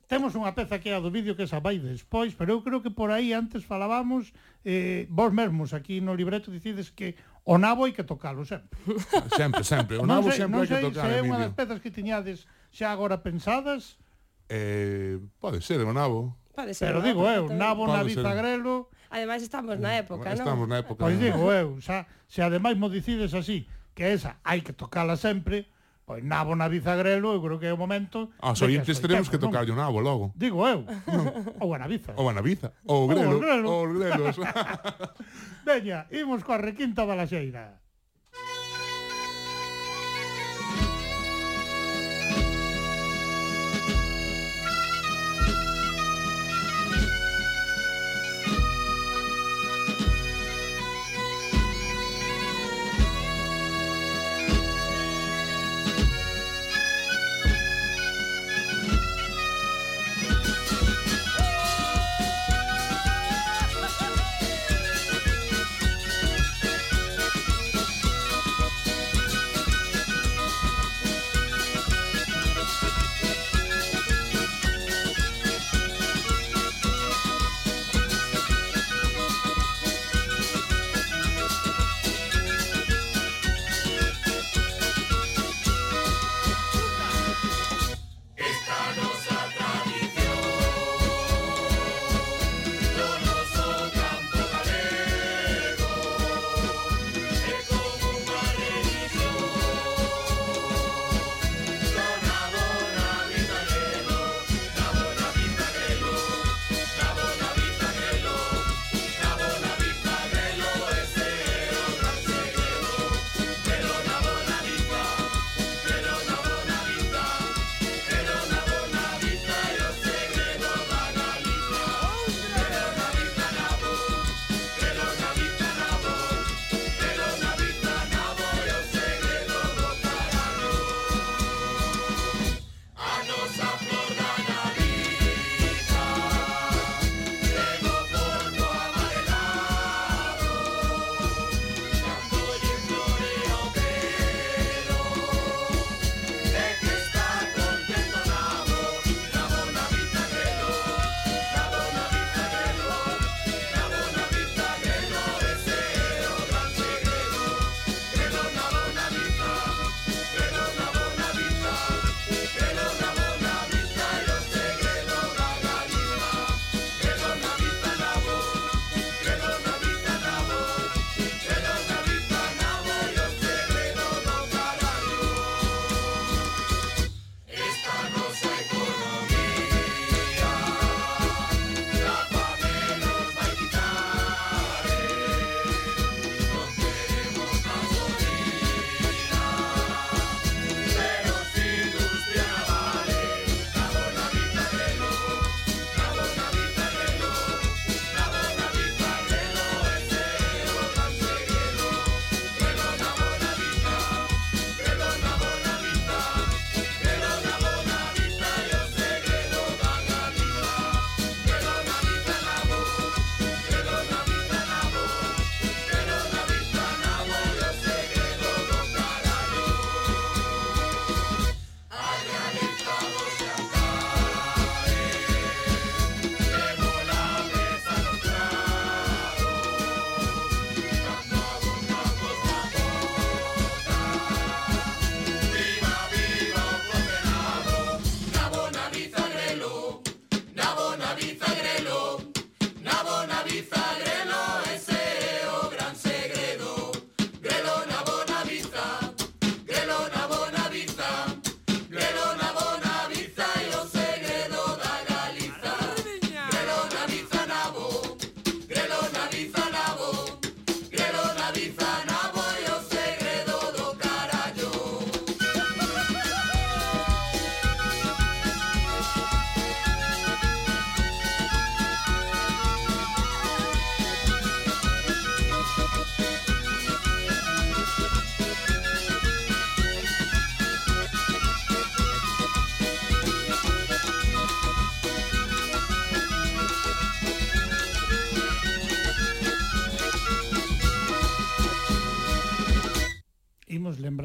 Temos unha peza que é a do vídeo que esa vai despois, pero eu creo que por aí antes falábamos, eh, vos mesmos aquí no libreto dicides que o nabo hai que tocalo sempre. Sempre, sempre. O nabo sei, sempre hai que tocar, se é unha das pezas que tiñades xa agora pensadas. Eh, pode ser, o nabo. Pode ser. Pero nabo, digo eu, nabo na bizagrelo. Ademais estamos na época, non? Estamos na época. Pois digo eu, xa, se ademais mo dicides así, que esa hai que tocala sempre, pois nabo na bizagrelo, eu creo que é o momento... Ah, Aos ointes teremos que tocar o nabo logo. Digo eu. ou a naviza. Ou a naviza. Ou o grelo. Ou o grelo. Veña, imos coa requinta balaxeira.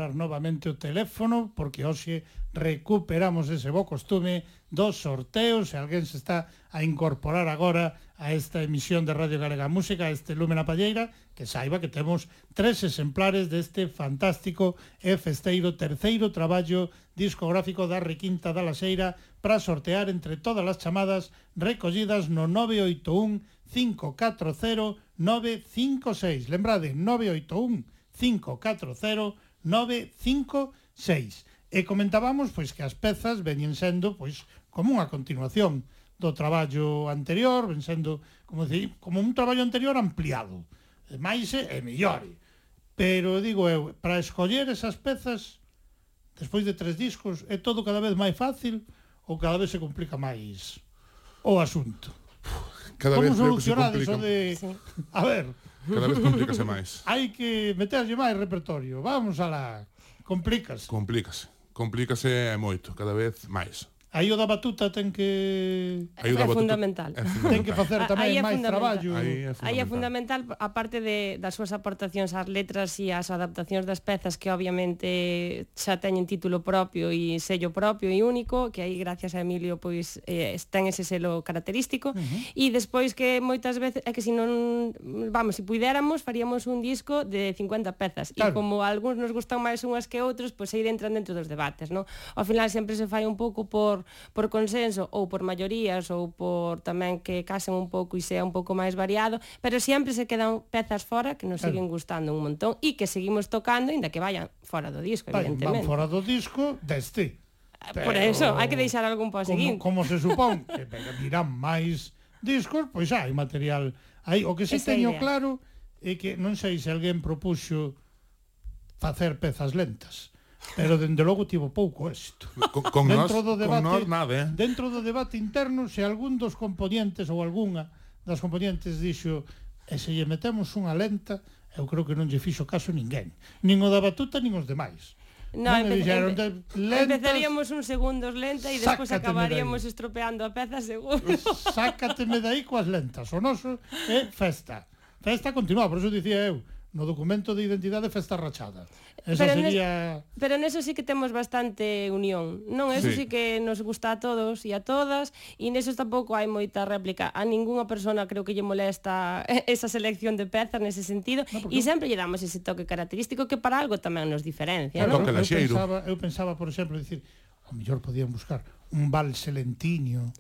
agarrar novamente o teléfono porque hoxe recuperamos ese bo costume dos sorteos, se alguén se está a incorporar agora a esta emisión de Radio Galega Música, a este Lúmena Palleira, que saiba que temos tres exemplares deste fantástico e festeiro terceiro traballo discográfico da Requinta da Laseira para sortear entre todas as chamadas recollidas no 981 540 956. Lembrade, 981 540 956. E comentábamos pois que as pezas veñen sendo pois como unha continuación do traballo anterior, ven sendo, como dicir, como un traballo anterior ampliado, e máis e mellore. Pero digo eu, para escoller esas pezas despois de tres discos é todo cada vez máis fácil ou cada vez se complica máis o asunto. Cada Como vez solucionades o de... Sí. A ver, Cada vez complícase máis. Hai que meterlle máis repertorio. Vamos alá. Complícase. Complícase. Complícase moito, cada vez máis. Aí o da batuta ten que Aí o da é batuta fundamental. É. Ten que facer tamén máis traballo. Aí é fundamental, Aí é fundamental a parte de das súas aportacións ás letras e ás adaptacións das pezas que obviamente xa teñen título propio e sello propio e único, que aí gracias a Emilio pois eh, ten ese selo característico uh -huh. e despois que moitas veces é que se non vamos, se puidéramos faríamos un disco de 50 pezas claro. e como a algúns nos gustan máis unhas que outros, pois aí entran dentro dos debates, non? Ao final sempre se fai un pouco por por consenso ou por maiorías ou por tamén que casen un pouco e sea un pouco máis variado, pero sempre se quedan pezas fora que nos claro. siguen gustando un montón e que seguimos tocando, inda que vayan fora do disco, Vai, evidentemente. Van fora do disco deste. Ah, pero, por eso, hai que deixar algún para seguir. Como, como se supón que virán máis discos, pois hai material aí. O que si Esa teño idea. claro é que non sei se alguén propuxo facer pezas lentas. Pero dende logo tivo pouco éxito. Con, con dentro do debate, con nada, eh? Dentro do debate interno, se algún dos componentes ou algunha das componentes dixo e se lle metemos unha lenta, eu creo que non lle fixo caso ninguén. Nin o da batuta, nin os demais. No, non empe dixeron, empe lentas, empezaríamos un segundos lenta e despois acabaríamos de estropeando a peza seguro. Sácateme de aí coas lentas. O noso é festa. Festa continua, por iso dicía eu no documento de identidade festa rachada. Eso pero sería... Nes, pero neso sí que temos bastante unión. Non, eso sí. sí que nos gusta a todos e a todas, e neso tampouco hai moita réplica. A ningunha persona creo que lle molesta esa selección de pezas nese sentido, no, e sempre lle damos ese toque característico que para algo tamén nos diferencia. Claro, non? Eu, pensaba, eu pensaba, por exemplo, dicir, o mellor podían buscar un val selentiño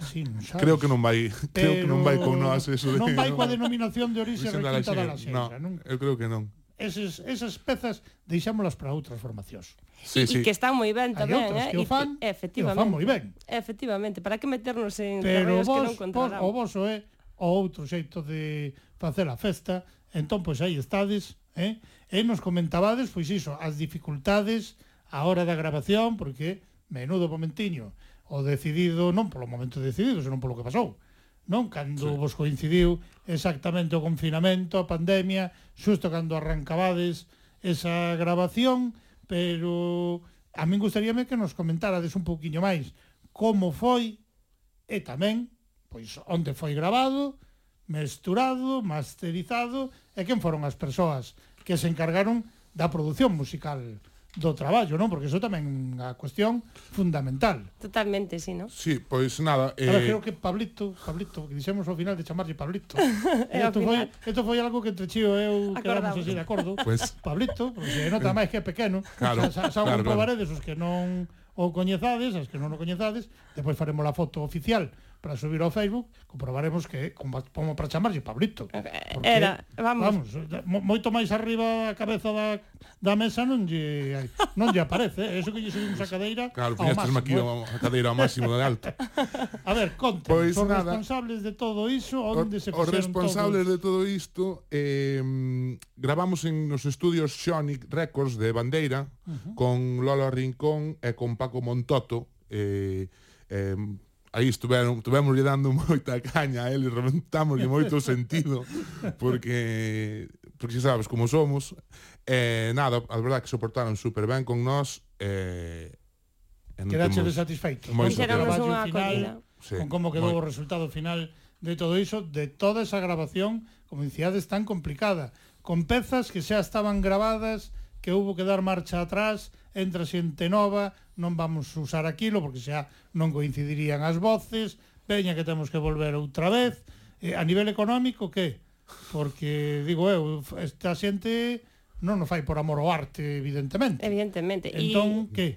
así, non sabes? creo que non vai creo Pero... que non vai con nós eso de, non vai coa denominación de orixe requinta da Laxeira no, non? eu creo que non Eses, esas pezas deixámolas para outras formacións sí, sí. Que están moi ben tamén eh? que o fan, e, efectivamente, que o fan moi ben efectivamente, para que meternos en Pero vos, que non controlan o voso é o outro xeito de facer a festa entón, pois aí estades eh? e nos comentabades, pois iso as dificultades a hora da grabación porque menudo momentiño, o decidido non polo momento decidido, senón polo que pasou. Non cando sí. vos coincidiu exactamente o confinamento, a pandemia, xusto cando arrancabades esa grabación, pero a min gustaríame que nos comentarades un pouquiño máis como foi e tamén pois onde foi grabado, mesturado, masterizado e quen foron as persoas que se encargaron da produción musical do traballo, non? Porque iso tamén é unha cuestión fundamental. Totalmente, sí, non? Sí, pois nada... Eh... Ahora, creo que Pablito, Pablito, que dixemos ao final de chamarlle Pablito. Eh, e Isto foi, esto foi algo que entre Chío e eu quedamos así de acordo. Pues... Pablito, porque nota eh, máis que é pequeno. Claro, xa, xa, xa claro, claro. probaredes os que non o coñezades, as que non o coñezades, depois faremos a foto oficial para subir ao Facebook, comprobaremos que como, como para chamarlle Pablito. Eh, porque, Era, vamos. vamos. Eh, moito máis arriba a cabeza da, da mesa non lle non lle aparece, eh? eso que lle subimos a cadeira. Claro, puñastes aquí a, a cadeira ao máximo de alto. A ver, conta, pois pues, os nada, responsables de todo iso, onde se Os responsables todos? de todo isto eh, gravamos en nos estudios Xonic Records de Bandeira uh -huh. con Lola Rincón e con Paco Montoto, eh, eh, aí estuveron, estuvemos dando moita caña a eles, reventámoslle moito sentido, porque, porque xa sabes como somos, eh, nada, a verdade que soportaron super ben con nós, eh, Quedaxe satisfeito. Moi Fixeronos unha acollida. Sí, con como quedou moi... o resultado final de todo iso, de toda esa grabación, como dicíades, tan complicada, con pezas que xa estaban grabadas, que houve que dar marcha atrás, entra xente nova, non vamos usar aquilo porque xa non coincidirían as voces, veña que temos que volver outra vez. Eh, a nivel económico, que? Porque, digo eu, esta xente non o fai por amor ao arte, evidentemente. Evidentemente. Entón, y... que?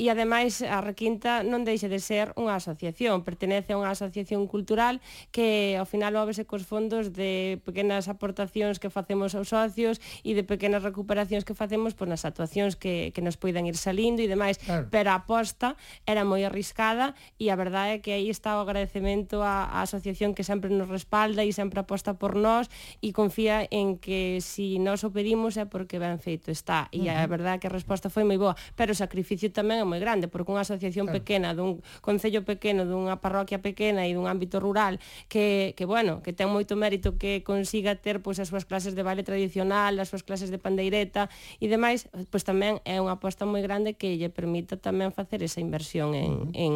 e ademais a Requinta non deixa de ser unha asociación, pertenece a unha asociación cultural que ao final móvese cos fondos de pequenas aportacións que facemos aos socios e de pequenas recuperacións que facemos por nas actuacións que, que nos poidan ir salindo e demais, claro. pero a aposta era moi arriscada e a verdade é que aí está o agradecemento á, á asociación que sempre nos respalda e sempre aposta por nós e confía en que si nós o pedimos é porque ben feito está e uh -huh. a verdade é que a resposta foi moi boa, pero o sacrificio tamén é moi grande, porque unha asociación claro. pequena dun concello pequeno, dunha parroquia pequena e dun ámbito rural que, que bueno, que ten moito mérito que consiga ter pois as súas clases de baile tradicional, as súas clases de pandeireta e demais, pois tamén é unha aposta moi grande que lle permita tamén facer esa inversión en, uh -huh. en,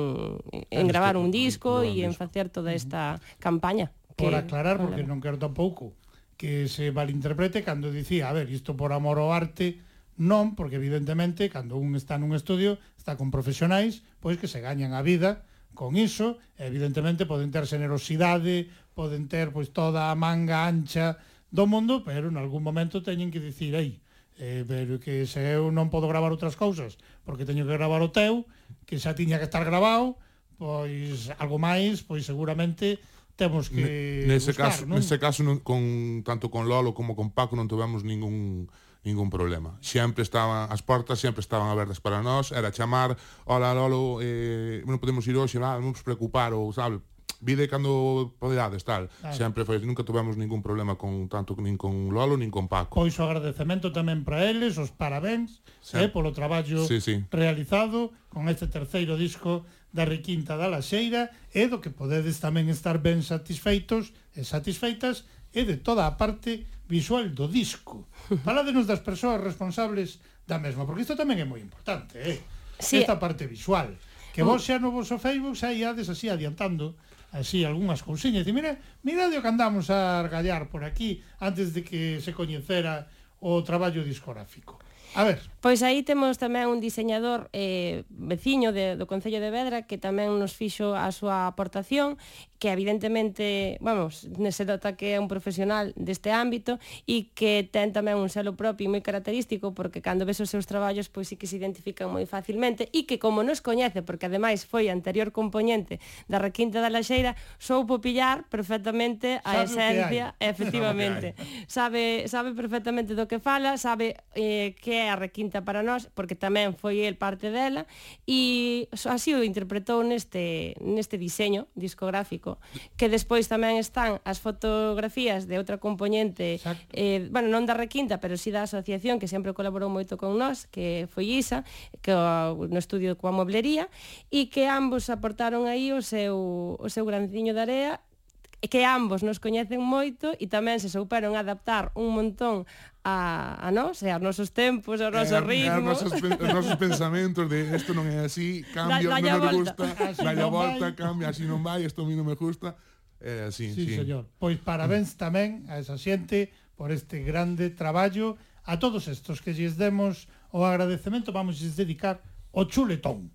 en, en gravar un disco e en facer toda esta uh -huh. campaña. Que, por aclarar, porque non quero tampouco que se malinterprete cando dicía, a ver, isto por amor ao arte Non, porque evidentemente, cando un está nun estudio, está con profesionais, pois que se gañan a vida con iso, evidentemente poden ter generosidade, poden ter pois toda a manga ancha do mundo, pero en algún momento teñen que dicir aí, eh, pero que se eu non podo gravar outras cousas, porque teño que gravar o teu, que xa tiña que estar grabado, pois algo máis, pois seguramente temos que nese buscar, caso, non? Nese caso non, con tanto con Lolo como con Paco non tivemos ningún ningún problema. Sempre estaban as portas, sempre estaban abertas para nós, era chamar, hola Lolo, eh, non podemos ir hoxe, nada, non nos preocupar, ou sabe, vide cando podades, tal. Claro. Sempre foi, nunca tivemos ningún problema con tanto nin con Lolo nin con Paco. Pois o agradecemento tamén para eles, os parabéns, sí. eh, polo traballo sí, sí. realizado con este terceiro disco da Requinta da Laxeira e do que podedes tamén estar ben satisfeitos e satisfeitas e de toda a parte visual do disco. Faládenos das persoas responsables da mesma, porque isto tamén é moi importante, eh? Sí. Esta parte visual. Que vos mm. xa no vosso Facebook xa iades así adiantando así algunhas cousiñas. E mira, mira de o que andamos a argallar por aquí antes de que se coñecera o traballo discográfico. A ver. Pois aí temos tamén un diseñador eh, veciño de, do Concello de Vedra que tamén nos fixo a súa aportación que evidentemente, vamos, se nota que é un profesional deste ámbito e que ten tamén un selo propio e moi característico porque cando ves os seus traballos pois sí que se identifican moi facilmente e que como nos coñece, porque ademais foi anterior componente da Requinta da Laxeira, soupo pillar perfectamente a sabe esencia, efectivamente. Sabe, sabe perfectamente do que fala, sabe eh, que é a requinta para nós, porque tamén foi el parte dela, e así o interpretou neste, neste diseño discográfico, que despois tamén están as fotografías de outra componente, eh, bueno, non da requinta, pero sí da asociación que sempre colaborou moito con nós, que foi Isa, que o, no estudio coa moblería, e que ambos aportaron aí o seu, o seu granciño de area e que ambos nos coñecen moito e tamén se souperon adaptar un montón a, a nós, e aos nosos tempos, aos eh, nosos eh, ritmos. Aos nosos, nosos pensamentos de isto non é así, cambia, da, non nos gusta, dalle a volta, cambia, así non vai, isto a mí non me gusta. Eh, así, sí, sí, señor. Pois parabéns tamén a esa xente por este grande traballo. A todos estos que lles demos o agradecemento vamos lles dedicar o chuletón.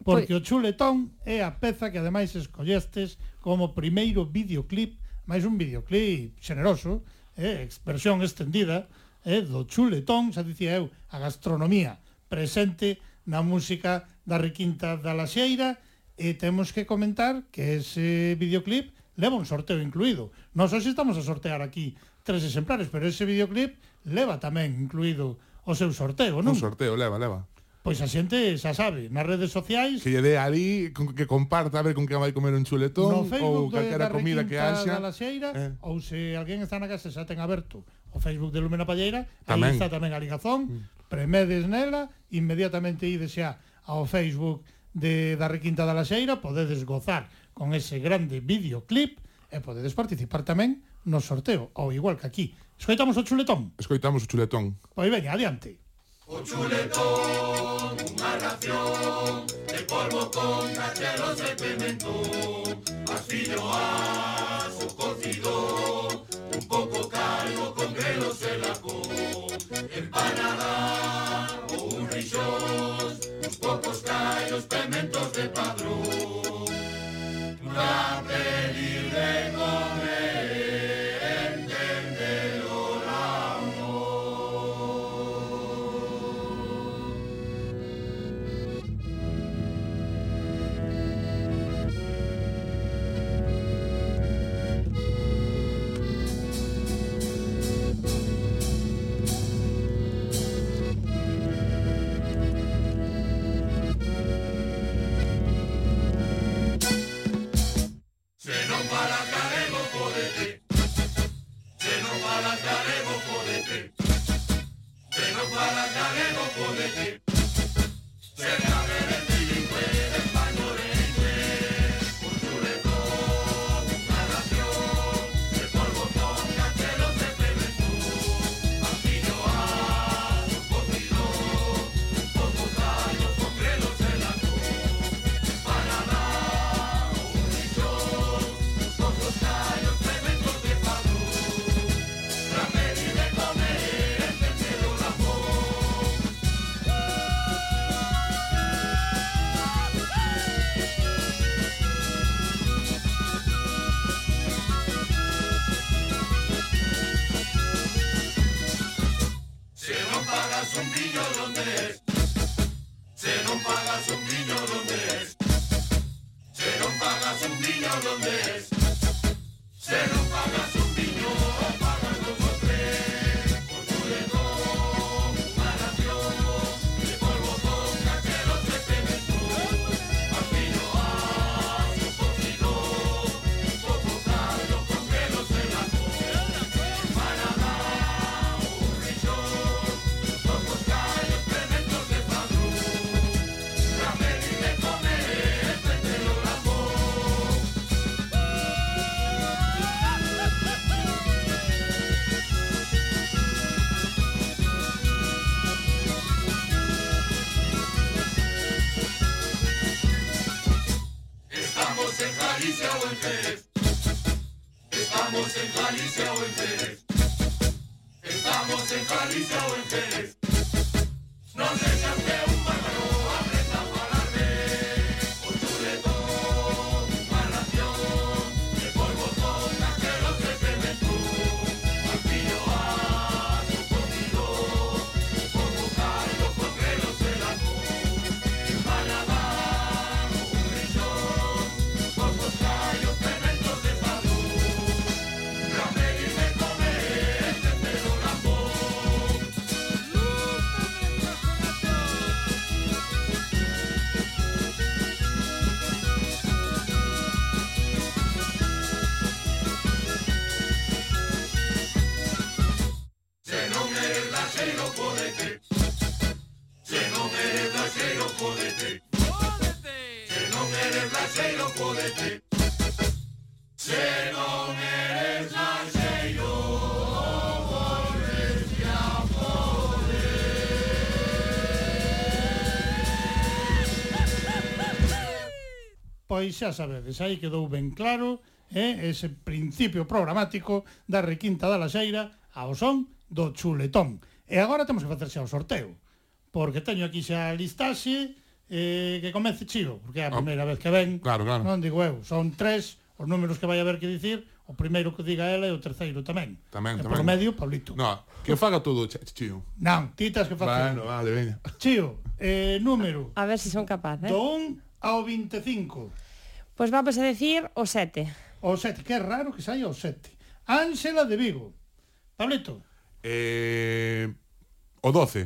Porque pois. o chuletón é a peza que ademais escollestes como primeiro videoclip, máis un videoclip generoso, eh, expresión extendida, eh, do chuletón, xa dicía eu, a gastronomía presente na música da Requinta da Laxeira, e temos que comentar que ese videoclip leva un sorteo incluído. Non só se estamos a sortear aquí tres exemplares, pero ese videoclip leva tamén incluído o seu sorteo, non? Un sorteo, leva, leva. Pois a xente xa sabe, nas redes sociais Que lle dé ali, con, que comparta A ver con que vai comer un chuletón no Facebook Ou calquera comida que haxa Laxeira, eh. Ou se alguén está na casa xa ten aberto O Facebook de Lumena Palleira tamén. Aí está tamén a ligazón. Mm. Premedes nela Inmediatamente ides xa ao Facebook de, da Requinta da Laxeira Podedes gozar con ese grande videoclip E podedes participar tamén no sorteo Ou igual que aquí Escoitamos o chuletón Escoitamos o chuletón Pois veña, adiante Un chuletón, una ración de polvo con cacheros de pimentón, pasillo aso cocido, un poco caldo con grelos en la empanada o un rizos, unos pocos callos, pimentos de padrón, una peli de Se nos balacaremos por este. Se nos balacaremos por este. Se nos balacaremos por este. Se nos un pillo Londres. pois xa sabedes, aí quedou ben claro eh, ese principio programático da requinta da laxeira ao son do chuletón. E agora temos que facerse o sorteo, porque teño aquí xa a listaxe eh, que comece Chiro, porque é a ah. primeira vez que ven, claro, claro. non digo eu, son tres os números que vai haber que dicir, o primeiro que diga ela e o terceiro tamén. Tamén, e tamén. Por medio, Pablito. No, que faga todo, Chío. Non, titas que facer. Bueno, vale, veña. Chío, eh, número. A ver se si son capaz, Eh? Do 1 ao 25. Pois vamos a decir o 7. O 7, que é raro que saia o 7. Ánsela de Vigo. Pableto. Eh, o 12.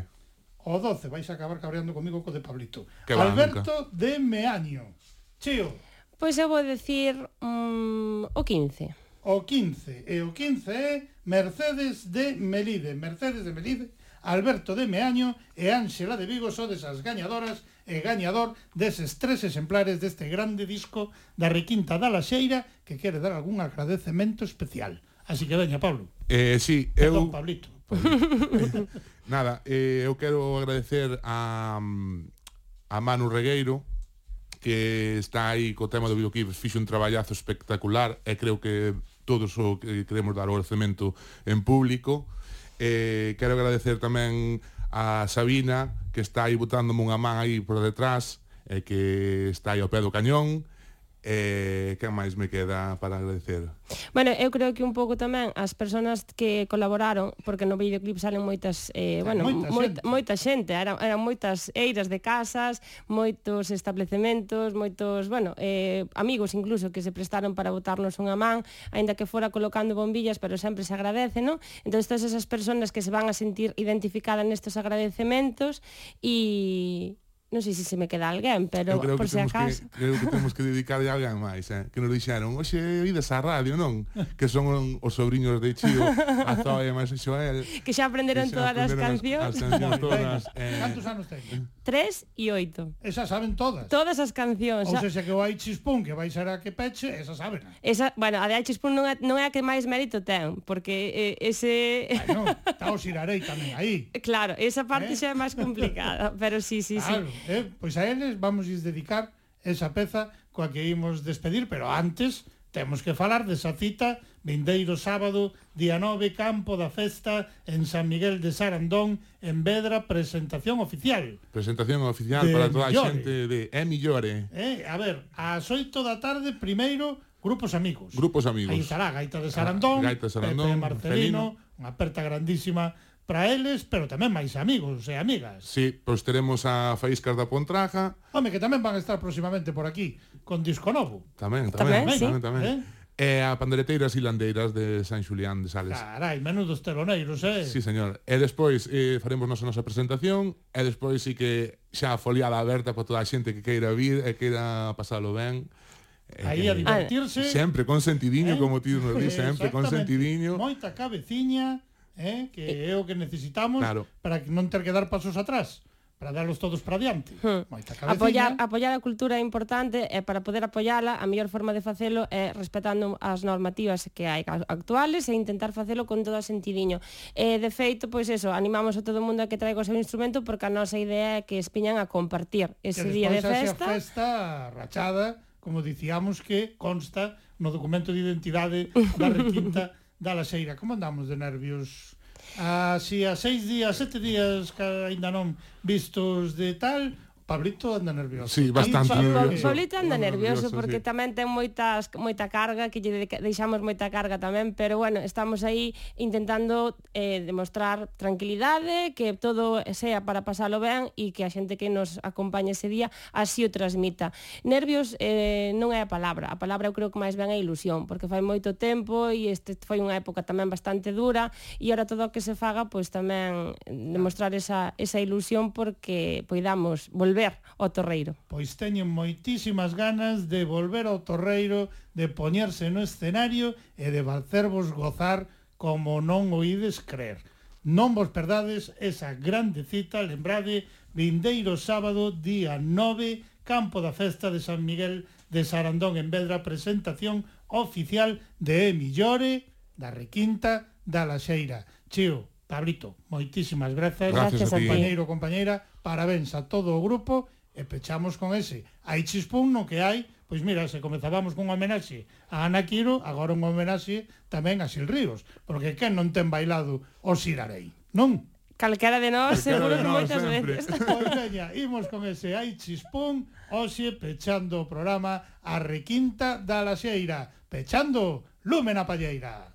O 12, vais a acabar cabreando comigo co de Pablito. Que Alberto de Meaño. Chío. Pois eu vou decir um, o 15. O 15. E o 15 é Mercedes de Melide. Mercedes de Melide, Alberto de Meaño e Ánsela de Vigo son desas gañadoras e gañador deses tres exemplares deste grande disco da Requinta da Laxeira que quere dar algún agradecemento especial. Así que veña, Pablo. Eh, sí, Perdón, eu... Pablito. Nada, eh, eu quero agradecer a, a Manu Regueiro, que está aí co tema do videoclip, fixo un traballazo espectacular e creo que todos o que queremos dar o orzamento en público. Eh, quero agradecer tamén a Sabina, que está aí botándome unha man aí por detrás e que está aí ao pé do cañón E eh, que máis me queda para agradecer? Bueno, eu creo que un pouco tamén as persoas que colaboraron, porque no videoclip salen moitas, eh, bueno, moita, moita, xente. moita xente, eran, eran moitas eiras de casas, moitos establecementos, moitos, bueno, eh, amigos incluso que se prestaron para botarnos unha man, aínda que fora colocando bombillas, pero sempre se agradece, non? Entón, todas esas persoas que se van a sentir identificadas nestes agradecementos e, non sei se se me queda alguén, pero creo por se acaso... Que, creo que temos que dedicarle a alguén máis, eh? que nos dixeron, oxe, ides a radio, non? Que son os sobrinhos de Chío, a Zoe, máis Xoel... Que xa aprenderon que xa todas aprenderon as cancións. As, as cancións todas. eh... Cantos anos teñen? Tres e oito. Esas saben todas? Todas as cancións. Ou seja, que o Aichispun, que vai ser a que peche, esa saben. Esa, bueno, a de Aichispun non, é, non é a que máis mérito ten, porque eh, ese... Bueno, está o Xirarei tamén aí. Claro, esa parte eh? xa é máis complicada, pero sí, sí, claro. sí. Eh, pois a eles vamos ir dedicar esa peza coa que imos despedir, pero antes temos que falar desa cita vindeiro sábado, día 9, campo da festa en San Miguel de Sarandón, en Vedra, presentación oficial. Presentación oficial de para toda Millore. a xente de É Millore. Eh, a ver, ás 8 da tarde, primeiro, Grupos Amigos. Grupos Amigos. Aí estará Gaita de ah, Sarandón, ah, Gaita de Sarandón Pepe Marcelino, Marcelino, unha aperta grandísima para eles, pero tamén máis amigos e amigas. Sí, pois teremos a Faíscas da Pontraja. Home, que tamén van a estar próximamente por aquí, con disco novo. Tamén, tamén, tamén, tamén. Sí. tamén, tamén. ¿Eh? E a Pandereteiras e Landeiras de San Xulián de Sales. Carai, menudos teloneiros, eh? Sí, señor. E despois eh, faremos nosa nosa presentación e despois sí que xa a foliada aberta para toda a xente que queira vir e queira pasalo ben. E aí a divertirse. Sempre con sentidiño, eh? como ti nos di, sempre con sentidiño. Moita cabeciña eh? que eh. é o que necesitamos claro. para que non ter que dar pasos atrás para darlos todos para diante. Hmm. Apoiar, apoiar a cultura é importante e para poder apoiala a mellor forma de facelo é respetando as normativas que hai actuales e intentar facelo con todo sentidiño. E, de feito, pois eso, animamos a todo mundo a que traiga o seu instrumento porque a nosa idea é que espiñan a compartir ese día de festa. Que festa rachada, como dicíamos que consta no documento de identidade da requinta da laxeira, Como andamos de nervios? Ah, Así a seis días, sete días, que ainda non vistos de tal, Pablito anda nervioso. Sí, bastante pa nervioso. Pablito anda nervioso, nervioso porque sí. tamén ten moitas moita carga, que lle deixamos moita carga tamén, pero bueno, estamos aí intentando eh, demostrar tranquilidade, que todo sea para pasalo ben e que a xente que nos acompaña ese día así o transmita. Nervios eh, non é a palabra, a palabra eu creo que máis ben é ilusión, porque fai moito tempo e este foi unha época tamén bastante dura e ahora todo o que se faga, pois tamén demostrar esa, esa ilusión porque poidamos volver volver ao Torreiro. Pois teñen moitísimas ganas de volver ao Torreiro, de poñerse no escenario e de facervos gozar como non o ides creer. Non vos perdades esa grande cita, lembrade, vindeiro sábado, día 9, Campo da Festa de San Miguel de Sarandón en Vedra, presentación oficial de Emillore, da Requinta, da Laxeira. Cheo, Pablito, moitísimas grazas. Gracias, gracias compañeiro, compañeira, parabéns a todo o grupo e pechamos con ese. Hai chispón no que hai, pois mira, se comezábamos con homenaxe a Ana Quiro, agora un homenaxe tamén a Sil Ríos, porque quen non ten bailado o Sirarei, non? Calquera de nós, seguro de que moitas sempre. veces. Pois veña, imos con ese hai chispón, hoxe pechando o programa a requinta da laxeira, pechando Lumen a Palleira.